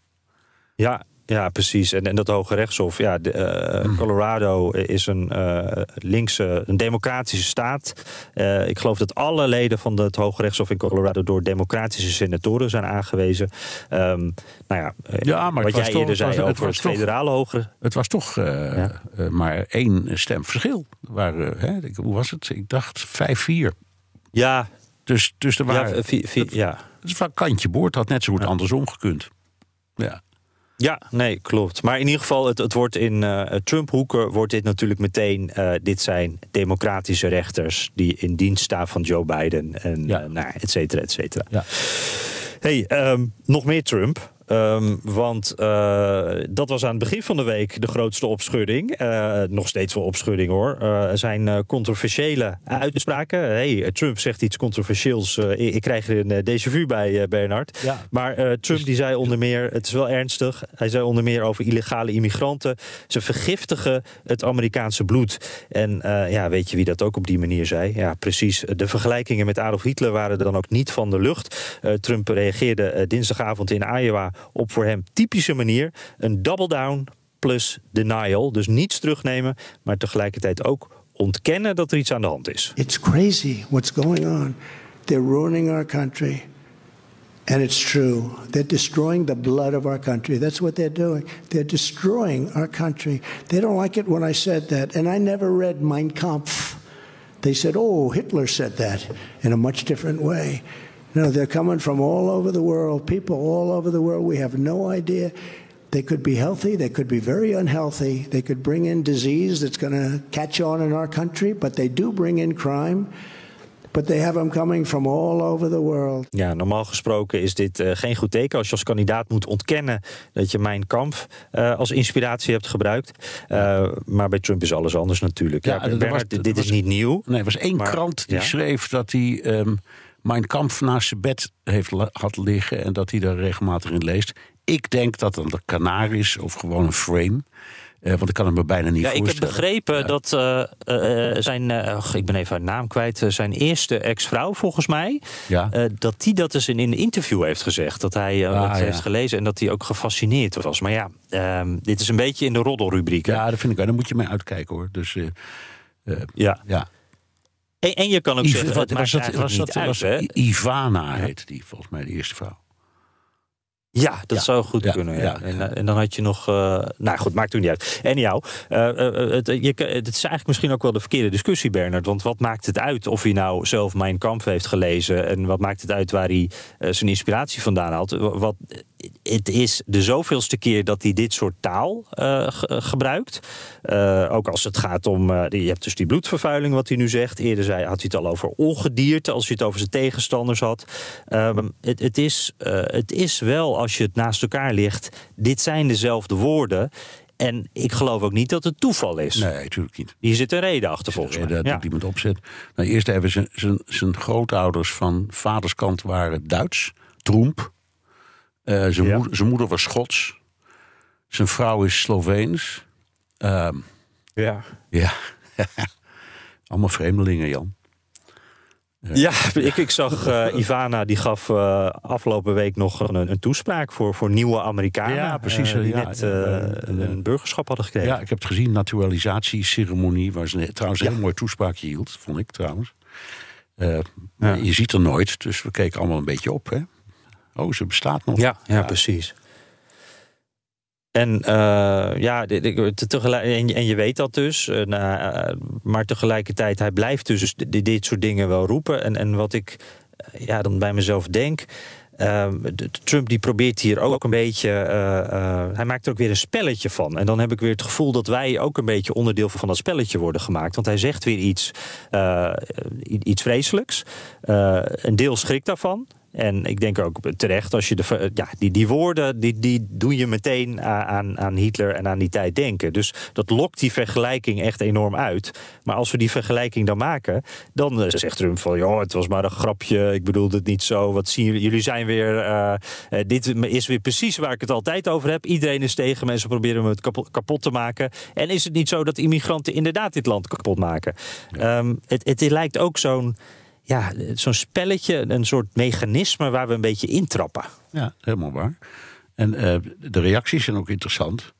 Ja, ja precies. En, en dat Hoge Rechtshof. Ja, de, eh, Hmm. Colorado is een eh, linkse, een democratische staat. Eh, ik geloof dat alle leden van het Hoge Rechtshof in Colorado door democratische senatoren zijn aangewezen. Ehm, nou ja, Ja, maar het wat jij eerder het zei het over het federale hoge. Het was toch maar één stem verschil. Er Waren, hè, hoe was het? Ik dacht 5-4. Ja, Dus, dus er waren. ja, vi- vi- ja. Het is van kantje boord, had net zo goed andersom gekund. Ja. Ja, nee, klopt. Maar in ieder geval, het, het wordt in eh, Trump-hoeken wordt dit natuurlijk meteen. eh, dit zijn democratische rechters die in dienst staan van Joe Biden en Ja. eh, nou, et cetera, et cetera. Ja. Hey, ehm, nog meer Trump. Ehm, want uh, dat was aan het begin van de week de grootste opschudding. Uh, nog steeds wel opschudding hoor. Uh, er zijn controversiële uitspraken. Hey, Trump zegt iets controversieels. Ik, ik, krijg er een déjà vu bij Bernard. Ja. Maar Trump die zei onder meer, het is wel ernstig. Hij zei onder meer over illegale immigranten. Ze vergiftigen het Amerikaanse bloed. En ja, weet je wie dat ook op die manier zei? Ja, precies. De vergelijkingen met Adolf Hitler waren dan ook niet van de lucht. Trump reageerde dinsdagavond in Iowa op voor hem typische manier een double down plus denial. Dus niets terugnemen, maar tegelijkertijd ook ontkennen dat er iets aan de hand is. It's crazy what's going on. They're ruining our country. And it's true. They're destroying the blood of our country. That's what they're doing. They're destroying our country. They don't like it when I said that. And I never read Mein Kampf. They said, oh, Hitler said that in a much different way. No, they're coming from all over the world, people all over the world. We have no idea. They could be healthy, they could be very unhealthy. They could bring in disease that's going to catch on in our country, but they do bring in crime. But they have them coming from all over the world. Ja, normaal gesproken is dit uh, geen goed teken als je als kandidaat moet ontkennen dat je mijn kamp uh, als inspiratie hebt gebruikt. Uh, maar bij Trump is alles anders natuurlijk. Ja, ja Bernard, was, dit was, is niet nieuw. Nee, er was één maar, krant die ja? schreef dat hij. Um, mijn kamp naast zijn bed heeft, had liggen en dat hij daar regelmatig in leest. Ik denk dat het een kanaar is of gewoon een frame. Uh, want ik kan het me bijna niet ja, voorstellen. Ik heb begrepen ja. dat uh, uh, zijn, ik ben even haar naam kwijt, zijn eerste ex-vrouw volgens mij, ja. dat die dat eens in een interview heeft gezegd. Dat hij ah, het ja. heeft gelezen en dat hij ook gefascineerd was. Maar ja, ehm, dit is een beetje in de roddelrubriek. Ja, dat vind ik wel. Daar moet je mee uitkijken hoor. Dus ja. ja. En, en je kan ook zeggen, wat, was dat, was dat, uit, was, Ivana heette die, volgens mij, de eerste vrouw. Ja, dat ja. zou goed ja, kunnen. Ja. En, eh, en, dan had je nog. Uh, nou goed, maakt toen niet uit. En jou, uh, uh, het, je, het is eigenlijk misschien ook wel de verkeerde discussie, Bernard. Want wat maakt het uit of hij nou zelf Mijn Kamp heeft gelezen? En wat maakt het uit waar hij zijn inspiratie vandaan haalt? Wat, het is de zoveelste keer dat hij dit soort taal gebruikt. ook als het gaat om. je hebt dus die bloedvervuiling, wat hij nu zegt. Eerder zei, had hij het al over ongedierte, als hij het over zijn tegenstanders had. Ehm, het, het, is, het is wel als je het naast elkaar ligt, dit zijn dezelfde woorden. En ik geloof ook niet dat het toeval is. Nee, natuurlijk niet. Hier zit een reden achter volgens mij. Dat ja. iemand opzet. Nou, eerst hebben zijn, grootouders van vaderskant waren Duits. Troemp. Uh, zijn, ja. moeder, zijn moeder was Schots. Zijn vrouw is Sloveens. Uh, ja. Ja. Allemaal vreemdelingen, Jan. Ja, ik, ik zag uh, Ivana, die gaf uh, afgelopen week nog een, een, toespraak voor, voor nieuwe Amerikanen. Ja, precies. Uh, die ja, net een burgerschap hadden gekregen. Ja, ik heb het gezien, naturalisatieceremonie, waar ze trouwens een heel mooi toespraakje hield, vond ik trouwens. Je ziet er nooit, dus we keken allemaal een beetje op. Hè? Oh, ze bestaat nog. Ja, ja, precies. En uh, ja, en, en je weet dat dus. Uh, maar tegelijkertijd, hij blijft dus dit soort dingen wel roepen. En, en wat ik ja, dan bij mezelf denk. Uh, Trump die probeert hier ook een beetje. hij maakt er ook weer een spelletje van. En dan heb ik weer het gevoel dat wij ook een beetje onderdeel van dat spelletje worden gemaakt. Want hij zegt weer iets, iets vreselijks. een deel schrikt daarvan. En ik denk ook terecht, als je de, ja, die, die woorden, die, die doe je meteen aan, aan Hitler en aan die tijd denken. Dus dat lokt die vergelijking echt enorm uit. Maar als we die vergelijking dan maken, dan uh, zegt Trump van, joh, het was maar een grapje, ik bedoelde het niet zo. Wat zien jullie? Jullie zijn weer, uh, uh, dit is weer precies waar ik het altijd over heb. Iedereen is tegen, mensen proberen me het kapot, kapot te maken. En is het niet zo dat immigranten inderdaad dit land kapot maken? Ja. Um, het, het lijkt ook zo'n ja, zo'n spelletje, een soort mechanisme waar we een beetje intrappen. Ja, helemaal waar. En uh, de reacties zijn ook interessant.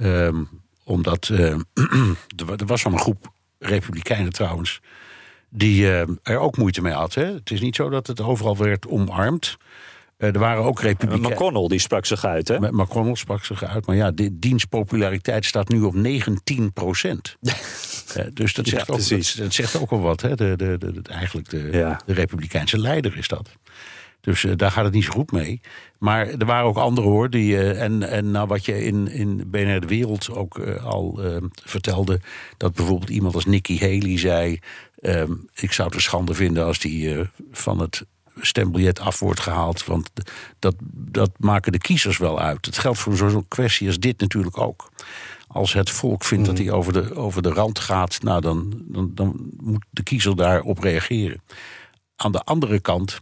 Um, omdat uh, er was van een groep republikeinen trouwens. die uh, er ook moeite mee had. Hè? Het is niet zo dat het overal werd omarmd. Er waren ook republikeinen. McConnell die sprak zich uit, hè? McConnell sprak zich uit. Maar ja, de dienstpopulariteit staat nu op 19 procent. dus dat zegt, ja, ook, dat, dat, zegt ook wel wat. Hè? De, de, de, eigenlijk de, ja. de Republikeinse leider is dat. Dus uh, daar gaat het niet zo goed mee. Maar er waren ook anderen hoor. Die, uh, en en nou, wat je in, in BNR de Wereld ook uh, al vertelde. Dat bijvoorbeeld iemand als Nikki Haley zei. Ehm, ik zou het een schande vinden als die van het stembiljet af wordt gehaald. Want dat, dat maken de kiezers wel uit. Het geldt voor zo'n kwestie als dit natuurlijk ook. Als het volk vindt dat hij over de, over de rand gaat, nou dan, dan, dan moet de kiezer daarop reageren. Aan de andere kant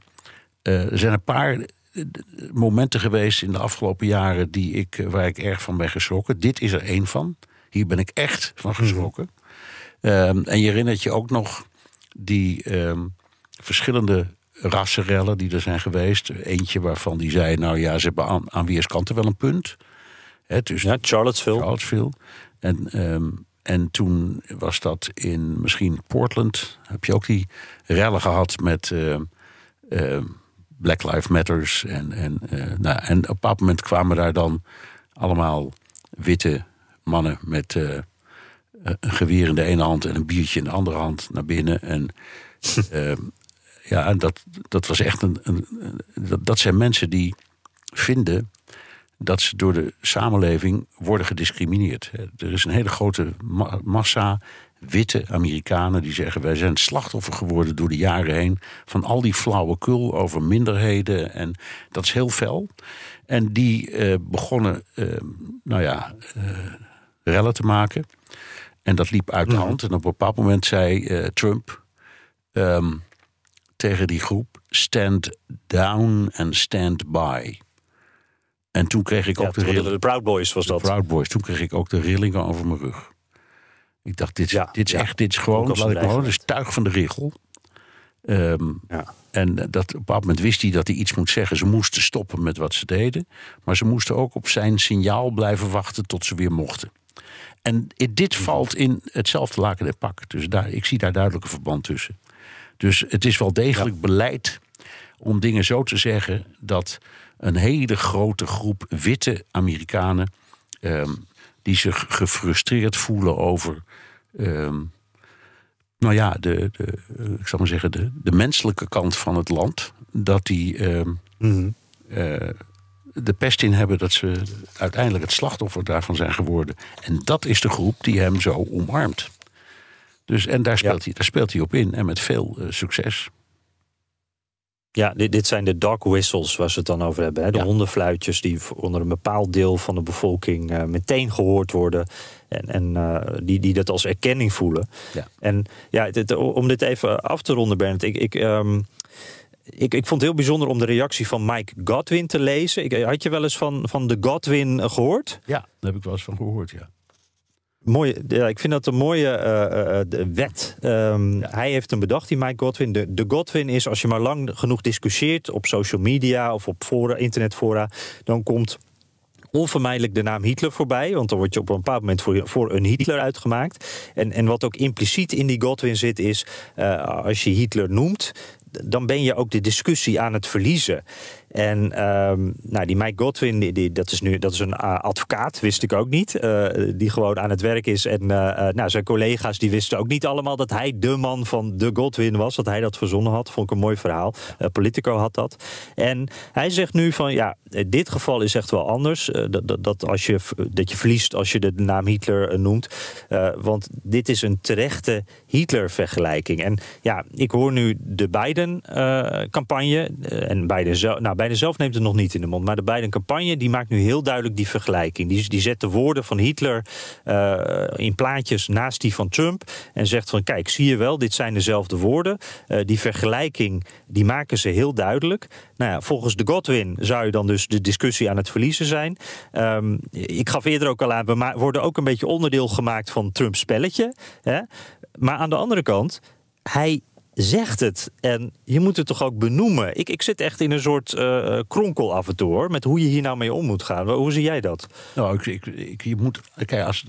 uh, zijn een paar eh, momenten geweest in de afgelopen jaren die ik, eh, waar ik erg van ben geschrokken. Dit is er één van. Hier ben ik echt van geschrokken. Um, en je herinnert je ook nog die um, verschillende rassenrellen die er zijn geweest. Eentje waarvan die zei, nou ja, ze hebben aan, aan weerskanten wel een punt. He, dus ja, Charlottesville. Charlottesville. En, um, en toen was dat in misschien Portland. Heb je ook die rellen gehad met uh, uh, Black Lives Matters. En, en, uh, nou, en op een bepaald moment kwamen daar dan allemaal witte mannen met een geweer in de ene hand en een biertje in de andere hand naar binnen. En ja, en dat, dat was echt een. een dat, dat zijn mensen die vinden dat ze door de samenleving worden gediscrimineerd. Er is een hele grote massa witte Amerikanen die zeggen: wij zijn slachtoffer geworden door de jaren heen van al die flauwekul over minderheden. En dat is heel fel. En die uh, begonnen, uh, nou ja, uh, rellen te maken. En dat liep uit de hand. En op een bepaald moment zei Trump um, tegen die groep: stand down and stand by. En toen kreeg ik ja, ook de, rillingen. de Proud Boys was dat. Proud Boys. Toen kreeg ik ook de rillingen over mijn rug. Ik dacht, dit, ja, dit is ja. echt, dit is gewoon, laat ik gewoon, dus tuig van de regel. Um, ja. En dat, op een bepaald moment wist hij dat hij iets moet zeggen. Ze moesten stoppen met wat ze deden. Maar ze moesten ook op zijn signaal blijven wachten tot ze weer mochten. En dit valt in hetzelfde laken en pak. Dus daar, ik zie daar duidelijk een verband tussen. Dus het is wel degelijk ja. beleid om dingen zo te zeggen dat een hele grote groep witte Amerikanen. Um, die zich gefrustreerd voelen over. Um, nou ja, de, de, ik zal maar zeggen, de, de menselijke kant van het land. Dat die um, mm -hmm. uh, de pest in hebben dat ze uiteindelijk het slachtoffer daarvan zijn geworden. En dat is de groep die hem zo omarmt. Dus, en daar speelt, ja. hij, daar speelt hij op in en met veel uh, succes. Ja, dit, dit, zijn de dog whistles waar ze het dan over hebben. Hè? De ja. hondenfluitjes die onder een bepaald deel van de bevolking uh, meteen gehoord worden. En, en uh, die, die dat als erkenning voelen. Ja. En ja, dit, om dit even af te ronden, Bernd. Ik, ik, um, ik, ik vond het heel bijzonder om de reactie van Mike Godwin te lezen. Ik, had je wel eens van, van de Godwin gehoord? Ja, daar heb ik wel eens van gehoord, ja. Mooi, ja, ik vind dat een mooie uh, uh, wet. Um, ja. Hij heeft hem bedacht, die Mike Godwin. De, de Godwin is, als je maar lang genoeg discussieert op social media of op fora, internetfora, dan komt onvermijdelijk de naam Hitler voorbij. Want dan word je op een bepaald moment voor, voor een Hitler uitgemaakt. En, en wat ook impliciet in die Godwin zit, is uh, als je Hitler noemt, dan ben je ook de discussie aan het verliezen. En um, nou, die Mike Godwin, die, dat is nu dat is een uh, advocaat, wist ik ook niet. Uh, die gewoon aan het werk is. En uh, nou, zijn collega's die wisten ook niet allemaal dat hij de man van de Godwin was. Dat hij dat verzonnen had. Vond ik een mooi verhaal. Politico had dat. En hij zegt nu van ja, dit geval is echt wel anders. dat, dat, als je, dat je verliest als je de naam Hitler noemt. want dit is een terechte Hitler-vergelijking. En ja, ik hoor nu de Biden-campagne. en Biden zelf. Nou, Biden zelf neemt het nog niet in de mond. Maar de Biden-campagne die maakt nu heel duidelijk die vergelijking. Die, die zet de woorden van Hitler uh, in plaatjes naast die van Trump. En zegt van kijk, zie je wel, dit zijn dezelfde woorden. Uh, die vergelijking die maken ze heel duidelijk. Nou ja, volgens de Godwin zou je dan dus de discussie aan het verliezen zijn. Um, ik gaf eerder ook al aan, we worden ook een beetje onderdeel gemaakt van Trumps spelletje. Hè? Maar aan de andere kant, hij zegt het. En je moet het toch ook benoemen. Ik, ik zit echt in een soort uh, kronkel af en toe hoor. Met hoe je hier nou mee om moet gaan. Hoe zie jij dat? Nou, ik, ik, je moet. Kijk, als,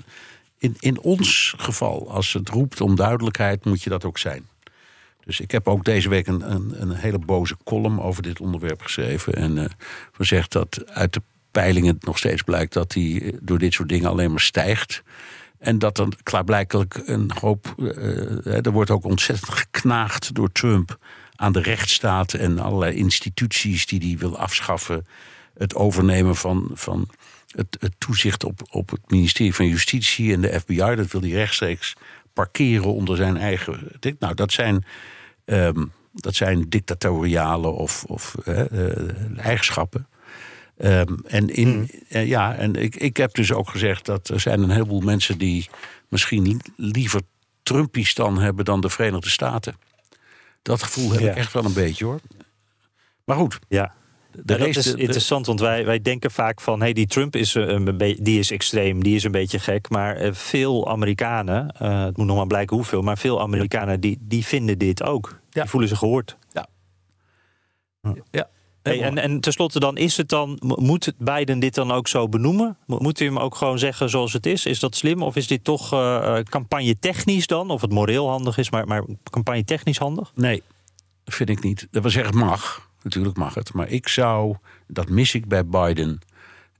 in, in ons geval, als het roept om duidelijkheid, moet je dat ook zijn. Dus ik heb ook deze week een, een, een hele boze column over dit onderwerp geschreven. En uh, zegt dat uit de peilingen nog steeds blijkt dat hij door dit soort dingen alleen maar stijgt. En dat er klaarblijkelijk een hoop. Uh, er wordt ook ontzettend geknaagd door Trump aan de rechtsstaat en allerlei instituties die hij wil afschaffen. Het overnemen van, van het, het, toezicht op, op het ministerie van Justitie en de FBI. Dat wil hij rechtstreeks parkeren onder zijn eigen. Nou, dat zijn. Um, Dat zijn dictatoriale of, of eh, eigenschappen. Ehm, en in, eh, ja, en ik, ik heb dus ook gezegd dat er zijn een heleboel mensen die misschien li- liever Trumpistan hebben dan de Verenigde Staten. Dat gevoel heb Ja. ik echt wel een beetje hoor. Maar goed, Ja. de Ja, dat is de- de- interessant, want wij, wij denken vaak van... hey, die Trump is, eh, een die is extreem, die is een beetje gek. Maar eh, veel Amerikanen, het moet nog maar blijken hoeveel... maar veel Amerikanen die, die vinden dit ook. Die voelen zich gehoord. ja, Hey, en, en tenslotte dan, is het dan, mo- moet Biden dit dan ook zo benoemen? Mo- Moet hij hem ook gewoon zeggen zoals het is? Is dat slim? Of is dit toch eh campagne technisch dan? Of het moreel handig is, maar, maar campagne technisch handig? Nee, vind ik niet. Dat wil zeggen, mag. Natuurlijk mag het. Maar ik zou, dat mis ik bij Biden,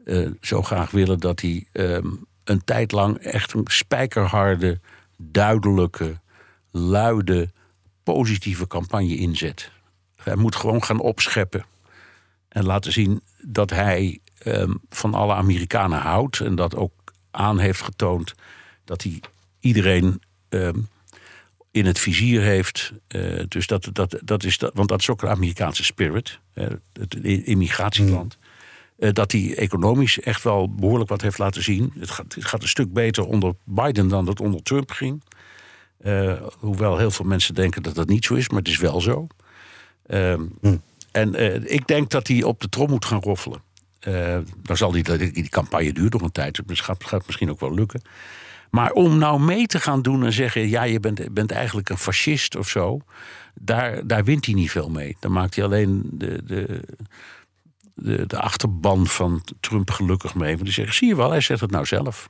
eh, zo graag willen dat hij ehm, een tijd lang echt een spijkerharde, duidelijke, luide, positieve campagne inzet. Hij moet gewoon gaan opscheppen. En laten zien dat hij ehm, van alle Amerikanen houdt. En dat ook aan heeft getoond dat hij iedereen ehm, in het vizier heeft. Eh, dus dat, dat, dat is dat, want dat is ook een Amerikaanse spirit, het immigratieland. Eh, dat hij economisch echt wel behoorlijk wat heeft laten zien. Het gaat, het gaat een stuk beter onder Biden dan dat onder Trump ging. Eh, hoewel heel veel mensen denken dat dat niet zo is, maar het is wel zo. Ehm, En eh, ik denk dat hij op de trom moet gaan roffelen. Eh, dan zal die, die, campagne duurt nog een tijd, dus het gaat, gaat misschien ook wel lukken. Maar om nou mee te gaan doen en zeggen: ja, je bent, bent eigenlijk een fascist of zo. Daar, daar wint hij niet veel mee. Dan maakt hij alleen de, de, de, de achterban van Trump gelukkig mee. Want die zeggen: zie je wel, hij zegt het nou zelf.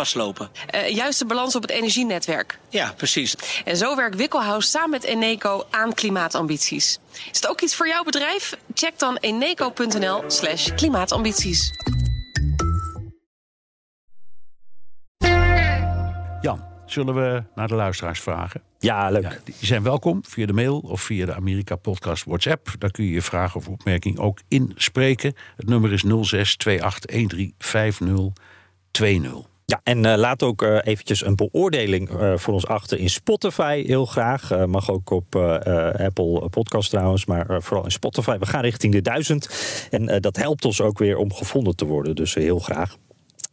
vastlopen. Eh, juiste balans op het energienetwerk. Ja, precies. En zo werkt Wikkelhuis samen met Eneco aan klimaatambities. Is het ook iets voor jouw bedrijf? Check dan eneco.nl slash klimaatambities. Jan, zullen we naar de luisteraars vragen? Ja, leuk. die zijn welkom via de mail of via de Amerika Podcast WhatsApp. Daar kun je je vraag of opmerking ook inspreken. Het nummer is 06 28 135020. Ja, en eh, laat ook eh, eventjes een beoordeling eh, voor ons achter in Spotify. Heel graag. Mag ook op Apple Podcast trouwens, maar vooral in Spotify. We gaan richting de duizend. En dat helpt ons ook weer om gevonden te worden. Dus heel graag.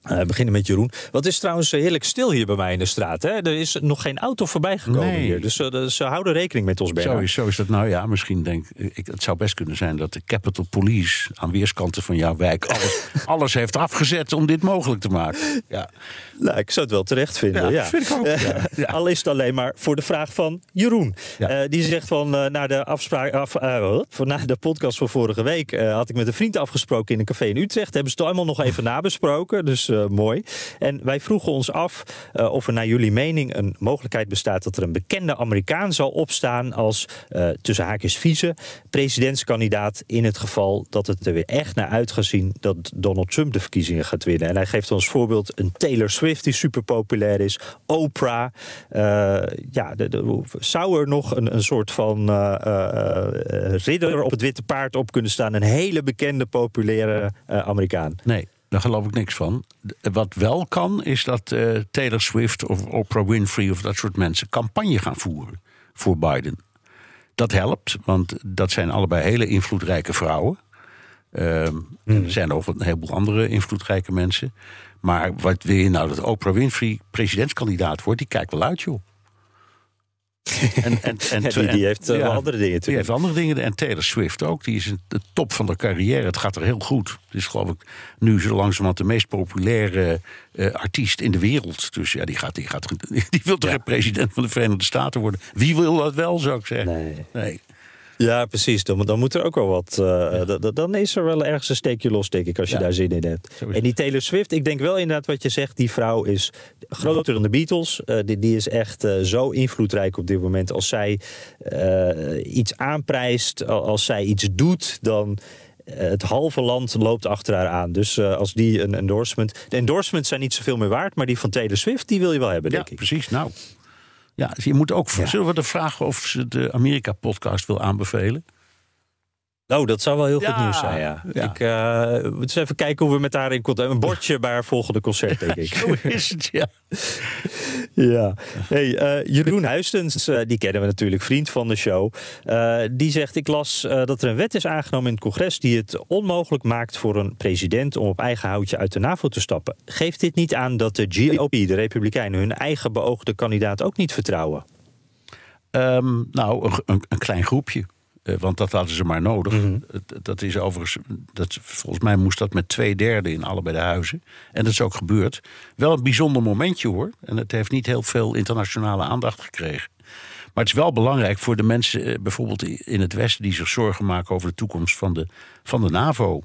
We beginnen met Jeroen. Wat is trouwens eh, heerlijk stil hier bij mij in de straat. Hè? Er is nog geen auto voorbij gekomen Nee. hier. Dus eh, ze houden rekening met ons, Zo Bernard. is, zo is dat nou ja. Misschien denk ik, het zou best kunnen zijn dat de Capitol Police aan weerskanten van jouw wijk alles, alles heeft afgezet om dit mogelijk te maken. Ja. Nou, ik zou het wel terecht vinden. Ja, Ja, vind ik ook, ja. Al is het alleen maar voor de vraag van Jeroen. Die zegt van na de afspraak af, na de podcast van vorige week had ik met een vriend afgesproken in een café in Utrecht. Hebben ze het allemaal nog even nabesproken. Dus mooi. En wij vroegen ons af eh, of er naar jullie mening een mogelijkheid bestaat dat er een bekende Amerikaan zal opstaan als eh, tussen haakjes vice presidentskandidaat in het geval dat het er weer echt naar uit gaat zien dat Donald Trump de verkiezingen gaat winnen. En hij geeft ons voorbeeld een Taylor Swift die super populair is, Oprah. Eh, ja, zou er nog een, een soort van eh, eh, eh, ridder op het witte paard op kunnen staan? Een hele bekende, populaire eh, Amerikaan. Nee, daar geloof ik niks van. Wat wel kan, is dat eh, Taylor Swift of Oprah Winfrey of dat soort mensen campagne gaan voeren voor Biden. Dat helpt, want dat zijn allebei hele invloedrijke vrouwen. Ehm, en Er zijn ook een heleboel andere invloedrijke mensen. Maar wat wil je nou dat Oprah Winfrey presidentskandidaat wordt? Die kijkt wel uit, joh. En, en, en, Ja, die- die heeft, eh, andere dingen Die heeft andere dingen. En Taylor Swift ook. Die is in de top van de carrière. Het gaat er heel goed. Het is geloof ik nu zo langzamerhand de meest populaire eh, artiest in de wereld. Dus ja, die, gaat, die, gaat, die wil toch geen president van de Verenigde Staten worden? Wie wil dat wel, zou ik zeggen? Nee. nee. Ja, precies. Dan, dan moet er ook wel wat. eh, dan is er wel ergens een steekje los, denk ik, als je Ja. daar zin in hebt. En die Taylor Swift, ik denk wel inderdaad wat je zegt. Die vrouw is groter dan de Beatles. Eh, die, die is echt eh, zo invloedrijk op dit moment. Als zij iets aanprijst, al- als zij iets doet, dan. Het halve land loopt achter haar aan. Dus als die een endorsement. De endorsements zijn niet zoveel meer waard, maar die van Taylor Swift, die wil je wel hebben, Ja, denk ik. precies. Nou, ja, je moet ook. Zullen we de vragen of ze de Amerika-podcast wil aanbevelen? Oh, dat zou wel heel Ja, goed nieuws zijn, ja. ja. Ik eh, moet eens even kijken hoe we met haar in contact... Een bordje bij haar volgende concert, denk ik. Zo is het, ja. Ja. Hey, eh, Jeroen Huistens, eh, die kennen we natuurlijk, vriend van de show. Eh, die zegt, ik las dat er een wet is aangenomen in het congres... die het onmogelijk maakt voor een president om op eigen houtje uit de NAVO te stappen. Geeft dit niet aan dat de GOP, de Republikeinen... hun eigen beoogde kandidaat ook niet vertrouwen? Ehm, nou, een, een klein groepje. Eh, want dat hadden ze maar nodig. Mhm. Dat is overigens, dat, volgens mij moest dat met twee derde in allebei de huizen. En dat is ook gebeurd. Wel een bijzonder momentje hoor. En het heeft niet heel veel internationale aandacht gekregen. Maar het is wel belangrijk voor de mensen, eh, bijvoorbeeld in het Westen, die zich zorgen maken over de toekomst van de, van de NAVO.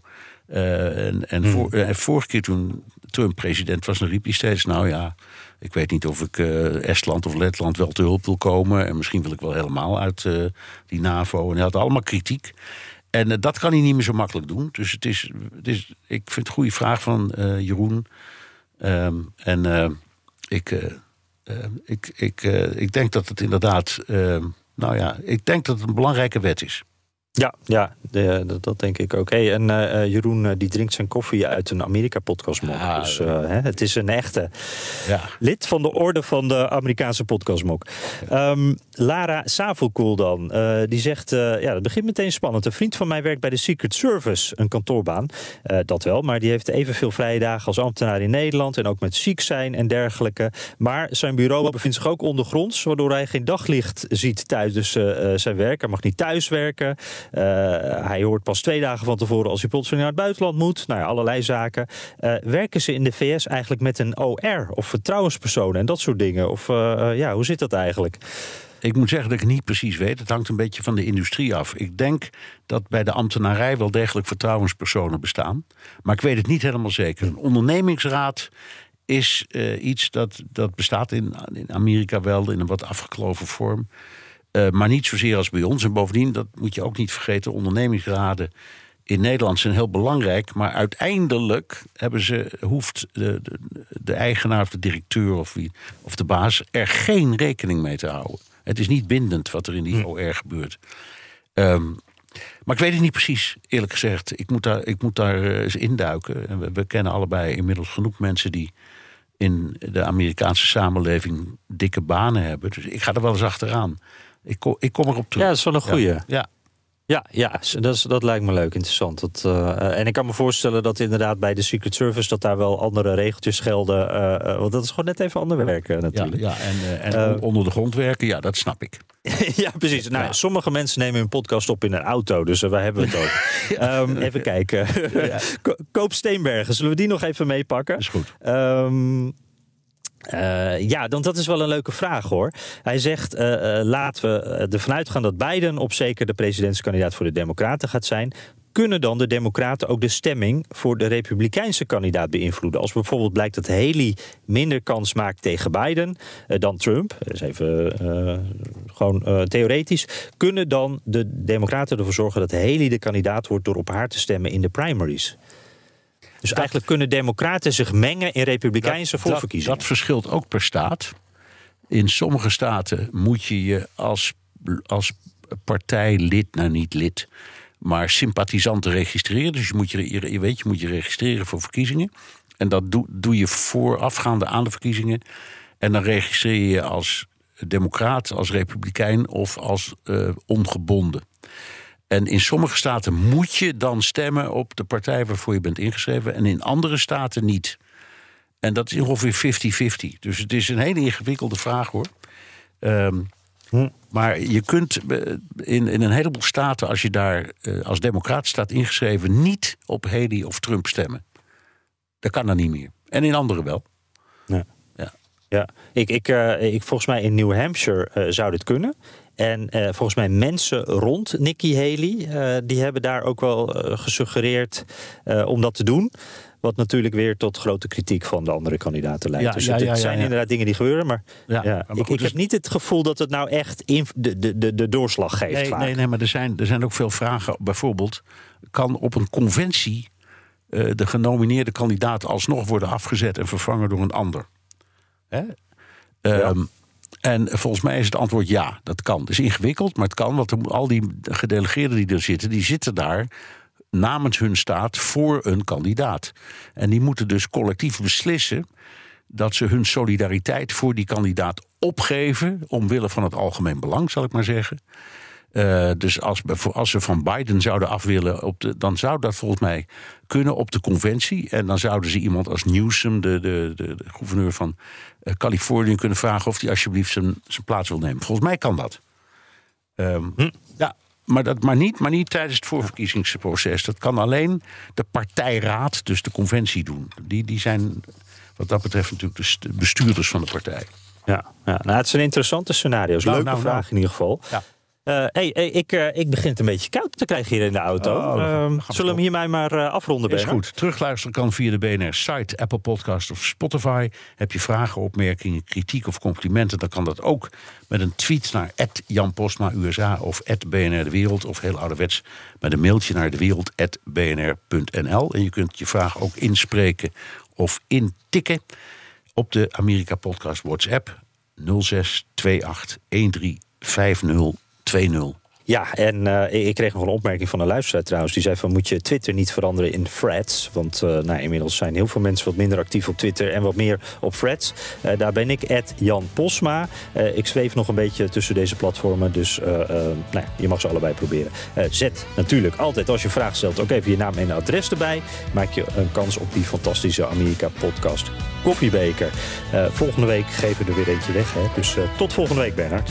Eh, en en Mhm. eh, vorige keer toen Trump president was, dan riep hij steeds: Nou ja, ik weet niet of ik eh, Estland of Letland wel te hulp wil komen. En misschien wil ik wel helemaal uit eh, die NAVO. En hij had allemaal kritiek. En eh, dat kan hij niet meer zo makkelijk doen. Dus het is, het is ik vind het een goede vraag van Jeroen. Ehm, en ik, ik, ik, ik denk dat het inderdaad. ehm, nou ja, ik denk dat het een belangrijke wet is. Ja, ja de- dat, dat denk ik ook. Hey, en eh, eh, Jeroen eh, die drinkt zijn koffie uit een Amerika-podcast. Ja, dus hè, het is een echte Ja. lid van de orde van de Amerikaanse podcastmok. Ehm, Lara Savelkoel dan. die zegt, ja, het begint meteen spannend. Een vriend van mij werkt bij de Secret Service, een kantoorbaan. Dat wel, maar die heeft evenveel vrije dagen als ambtenaar in Nederland. En ook met ziek zijn en dergelijke. Maar zijn bureau bevindt zich ook ondergronds, waardoor hij geen daglicht ziet tijdens eh, zijn werk. Hij mag niet thuis werken. Eh, hij hoort pas twee dagen van tevoren als hij plotseling naar het buitenland moet. Nou ja, allerlei zaken. Eh, werken ze in de VS eigenlijk met een OR of vertrouwenspersonen en dat soort dingen? Of eh, ja, hoe zit dat eigenlijk? Ik moet zeggen dat ik niet precies weet. Het hangt een beetje van de industrie af. Ik denk dat bij de ambtenarij wel degelijk vertrouwenspersonen bestaan. Maar ik weet het niet helemaal zeker. Een ondernemingsraad is iets dat, dat bestaat in, in Amerika wel in een wat afgekloven vorm. Eh, maar niet zozeer als bij ons. En bovendien, dat moet je ook niet vergeten, ondernemingsraden in Nederland zijn heel belangrijk. Maar uiteindelijk hebben ze, hoeft de, de, de eigenaar of de directeur of, wie, of de baas er geen rekening mee te houden. Het is niet bindend wat er in die OR gebeurt. Ehm, maar ik weet het niet precies, eerlijk gezegd. Ik moet daar, ik moet daar eh, eens induiken. En we, we kennen allebei inmiddels genoeg mensen die in de Amerikaanse samenleving dikke banen hebben. Dus ik ga er wel eens achteraan. Ik kom, ik kom erop terug. Ja, dat is wel een goeie. Ja, ja. Ja, ja dat, is, dat lijkt me leuk, interessant. Dat, eh, en ik kan me voorstellen dat inderdaad bij de Secret Service... dat daar wel andere regeltjes gelden. eh, eh, want dat is gewoon net even ander werk eh, Ja, natuurlijk. ja, en, eh, en Eh, onder de grond werken, ja, dat snap ik. ja, precies. Nou, ja, Sommige mensen nemen hun podcast op in een auto, dus eh, waar hebben we het over? Ehm, even kijken. Ko- Koop Steenbergen, zullen we die nog even meepakken? Is goed. Ehm, eh, ja, dan dat is wel een leuke vraag hoor. Hij zegt: eh, eh, laten we ervan uitgaan dat Biden op zeker de presidentskandidaat voor de Democraten gaat zijn. Kunnen dan de Democraten ook de stemming voor de Republikeinse kandidaat beïnvloeden? Als bijvoorbeeld blijkt dat Haley minder kans maakt tegen Biden dan Trump, dat is even gewoon theoretisch, kunnen dan de Democraten ervoor zorgen dat Haley de kandidaat wordt door op haar te stemmen in de primaries? Dus eigenlijk kunnen Democraten zich mengen in Republikeinse Dat- voorverkiezingen. Dat, verschilt ook per staat. In sommige staten moet je je als, als partijlid, nou niet lid, maar sympathisant registreren. Dus je moet je, je, weet, je moet je registreren voor verkiezingen. En dat doe, doe je voorafgaande aan de verkiezingen. En dan registreer je je als democraat, als republikein of als eh, ongebonden. En in sommige staten moet je dan stemmen op de partij waarvoor je bent ingeschreven. En in andere staten niet. En dat is ongeveer 50-50. Dus het is een hele ingewikkelde vraag hoor. Ehm, Maar je kunt eh, in, in een heleboel staten, als je daar eh, als democraat staat ingeschreven, niet op Haley of Trump stemmen. Dat kan dan niet meer. En in andere wel. Ja. Ja. Ik, ik, eh, ik, volgens mij in New Hampshire zou dit kunnen. En eh, volgens mij mensen rond Nikki Haley, eh, die hebben daar ook wel eh, gesuggereerd om dat te doen. Wat natuurlijk weer tot grote kritiek van de andere kandidaten leidt. Ja, dus ja, het, ja, zijn inderdaad dingen die gebeuren. Maar, Ja, maar ik, goed, ik dus- heb niet het gevoel dat het nou echt de, de, de, de doorslag geeft. Nee, vaak. nee, nee, maar er zijn, er zijn ook veel vragen. Bijvoorbeeld, kan op een conventie de genomineerde kandidaat alsnog worden afgezet en vervangen door een ander? Hè? Ehm, En volgens mij is het antwoord ja, dat kan. Het is ingewikkeld, maar het kan. Want al die gedelegeerden die er zitten, die zitten daar namens hun staat voor een kandidaat. En die moeten dus collectief beslissen dat ze hun solidariteit voor die kandidaat opgeven. omwille van het algemeen belang, zal ik maar zeggen. Eh, dus als, als ze van Biden zouden af willen, op de, dan zou dat volgens mij kunnen op de conventie. En dan zouden ze iemand als Newsom, de, de, de, de gouverneur van eh, Californië, kunnen vragen of hij alsjeblieft zijn, zijn plaats wil nemen. Volgens mij kan dat. Ehm, Ja, maar, dat, maar, niet, maar niet tijdens het voorverkiezingsproces. Dat kan alleen de partijraad, dus de conventie, doen. Die, die zijn wat dat betreft natuurlijk de st- bestuurders van de partij. Ja, ja nou, het zijn interessante scenario's. Nou, Leuke nou, vraag nou. in ieder geval. Ja. Eh, hey, hey, ik, eh, ik begin het een beetje koud te krijgen hier in de auto. Oh, Ehm, zullen we hem hiermee maar eh, afronden, Is Bernard? goed. Terugluisteren kan via de BNR-site, Apple Podcast of Spotify. Heb je vragen, opmerkingen, kritiek of complimenten... dan kan dat ook met een tweet naar Jan Postma USA of BNR De Wereld... of heel ouderwets met een mailtje naar dewereld.bnr.nl. En je kunt je vraag ook inspreken of intikken op de Amerika Podcast WhatsApp 0628135020. Ja, en eh, ik kreeg nog een opmerking van een luisteraar trouwens. Die zei van, moet je Twitter niet veranderen in threads? Want eh, nou, inmiddels zijn heel veel mensen wat minder actief op Twitter... en wat meer op threads. Eh, daar ben ik, Jan Posma. Ik zweef nog een beetje tussen deze platformen. Dus nou, ja, je mag ze allebei proberen. Zet natuurlijk altijd, als je vraag stelt... ook even je naam en adres erbij. Maak je een kans op die fantastische Amerika-podcast Koffiebeker. Volgende week geven we er weer eentje weg. Hè? Dus tot volgende week, Bernard.